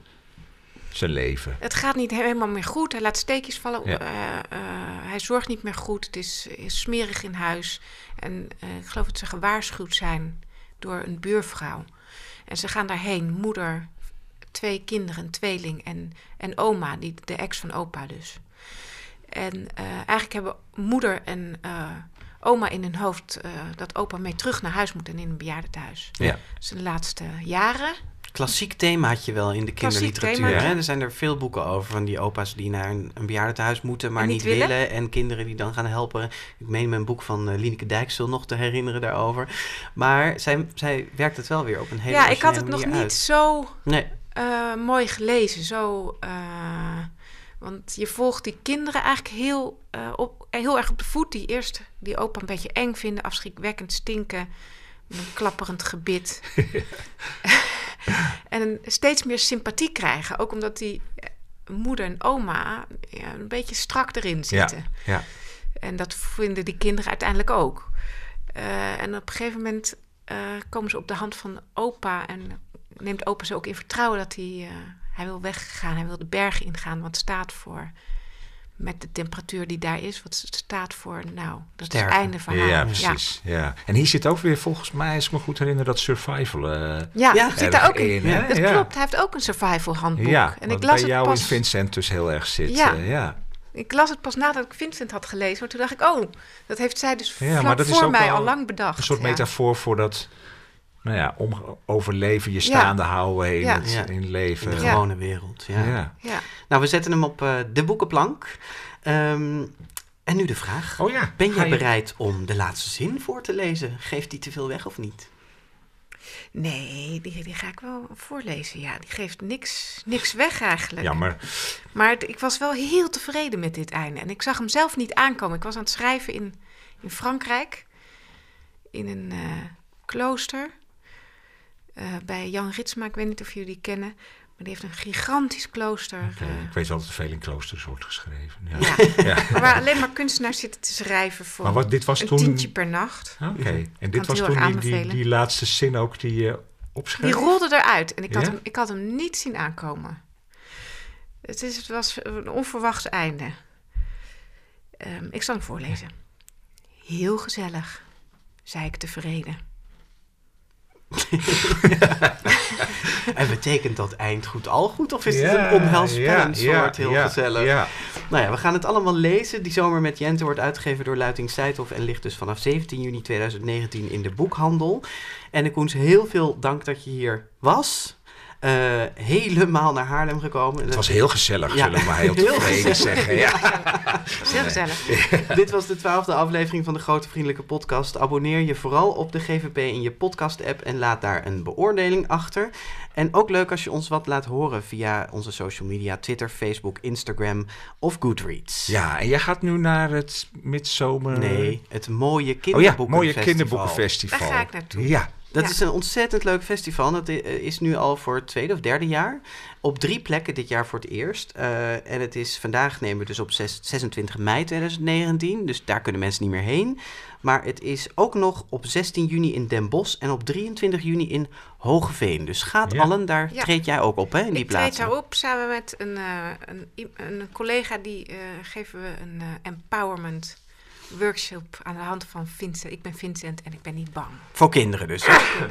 zijn leven. Het gaat niet helemaal meer goed. Hij laat steekjes vallen. Ja. Eh, eh, hij zorgt niet meer goed. Het is, is smerig in huis. En eh, ik geloof dat ze gewaarschuwd zijn door een buurvrouw. En ze gaan daarheen. Moeder, twee kinderen, een tweeling en, en oma, die, de ex van opa dus. En eigenlijk hebben moeder en oma in hun hoofd dat opa mee terug naar huis moet en in een bejaardentehuis. Ja. Zijn laatste jaren. Klassiek thema had je wel in de kinderliteratuur. Hè? Er zijn er veel boeken over van die opa's die naar een, een bejaardentehuis moeten, maar niet niet willen. En kinderen die dan gaan helpen. Ik meen me een boek van uh, Lineke Dijksel nog te herinneren daarover. Maar zij, zij werkt het wel weer op een hele ja, ik had het nog niet uit. zo Nee, eh, mooi gelezen. Zo, eh, want je volgt die kinderen eigenlijk heel, eh, op, heel erg op de voet. Die eerst die opa een beetje eng vinden, afschrikwekkend stinken. Een klapperend gebit. en steeds meer sympathie krijgen. Ook omdat die eh, moeder en oma ja, een beetje strak erin Ja, zitten. ja. En dat vinden die kinderen uiteindelijk ook. Eh, en op een gegeven moment eh, komen ze op de hand van opa en neemt opa ze ook in vertrouwen dat hij, hij wil weggaan, hij wil de bergen ingaan, wat staat voor, met de temperatuur die daar is, wat staat voor, nou, dat is het einde verhaal. Ja, precies. Ja. En hier zit ook weer, volgens mij, als ik me goed herinner, dat survival eh Ja, zit daar ook in. Dat klopt, hij heeft ook een survival handboek. Ja, en ik las bij het jou pas, in Vincent dus heel erg zit. Ja. eh, ja. ik las het pas nadat ik Vincent had gelezen, maar toen dacht ik, oh, dat heeft zij dus vlak voor mij al lang bedacht. Een soort metafoor voor dat nou ja, om, overleven, je staande houden in, Ja. het, Ja. in leven. in de Ja. gewone wereld. Ja. Ja. Ja. Nou, we zetten hem op eh, de boekenplank. Ehm, en nu de vraag. Oh ja. Ben jij je- bereid om de laatste zin voor te lezen? Geeft die te veel weg of niet? Nee, die, die ga ik wel voorlezen. Ja, die geeft niks, niks weg eigenlijk. Jammer. Maar het- ik was wel heel tevreden met dit einde. En ik zag hem zelf niet aankomen. Ik was aan het schrijven in, in Frankrijk. In een eh, klooster. Eh, bij Jan Ritsma. Ik weet niet of jullie die kennen. Maar die heeft een gigantisch klooster. Oké, eh, Ik weet dat er veel in kloosters wordt geschreven. Ja. ja. Waar alleen maar kunstenaars zitten te schrijven voor Maar wat, dit was een toen... tientje per nacht. Oké, en dit was toen die, die, die laatste zin ook die je Die opschreef? rolde eruit en ik had, Ja? hem, ik had hem niet zien aankomen. Het, is, het was een onverwachts einde. Ehm, ik zal hem voorlezen. Heel gezellig, zei ik tevreden. En betekent dat eind goed al goed? Of is Ja, het een onheilspellend ja, soort? Heel ja, gezellig. Nou ja, we gaan het allemaal lezen. Die zomer met Jente wordt uitgegeven door Luiting Seithof en ligt dus vanaf 17 juni 2019 in de boekhandel. En Koens, heel veel dank dat je hier was. Eh, helemaal naar Haarlem gekomen. Het was heel gezellig, Ja. zullen we maar heel Heel tevreden gezellig. zeggen. Ja. Heel gezellig. Dit was de twaalfde aflevering van de Grote Vriendelijke Podcast. Abonneer je vooral op de GVP in je podcast-app en laat daar een beoordeling achter. En ook leuk als je ons wat laat horen via onze social media, Twitter, Facebook, Instagram of Goodreads. ja, en jij gaat nu naar het midzomer... Nee, het mooie Oh ja, kinderboekenfestival. mooie kinderboekenfestival. Daar ga ik naartoe. Ja, Dat Ja. is een ontzettend leuk festival. Dat i- is nu al voor het tweede of derde jaar. Op drie plekken dit jaar voor het eerst. Eh, en het is vandaag nemen we dus op zes- 26 mei 2019. Dus daar kunnen mensen niet meer heen. Maar het is ook nog op 16 juni in Den Bosch en op 23 juni in Hogeveen. Dus gaat Ja. allen, daar Ja. treed jij ook op hè, in die ik treed plaatsen. daarop samen met een, eh, een, een collega. Die eh, geven we een eh, empowerment workshop aan de hand van Vincent. Ik ben Vincent en ik ben niet bang. Voor kinderen dus.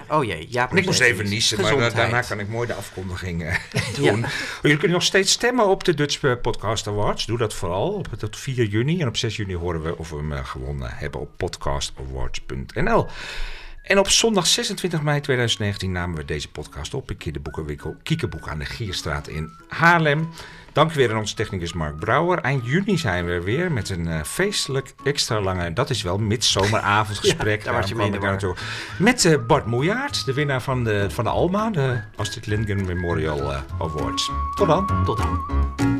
Oh jee, ja. ik moest even niezen, maar da- daarna kan ik mooi de afkondiging eh, doen. Oh, Jullie kunnen nog steeds stemmen op de Dutch eh, Podcast Awards. Doe dat vooral op tot 4 juni. En op 6 juni horen we of we hem eh, gewonnen hebben op podcastawards.nl. En op zondag 26 mei 2019 namen we deze podcast op in kinderboekenwinkel Kiekeboek aan de Gierstraat in Haarlem. Dank weer aan onze technicus Mark Brouwer. Eind juni zijn we er weer met een eh, feestelijk extra lange, dat is wel midzomeravondgesprek. Ja, daar was je mee naartoe. Met eh, Bart Moejaert, de winnaar van de, van de Alma, de Astrid Lindgren Memorial eh, Awards. Tot dan. Tot dan.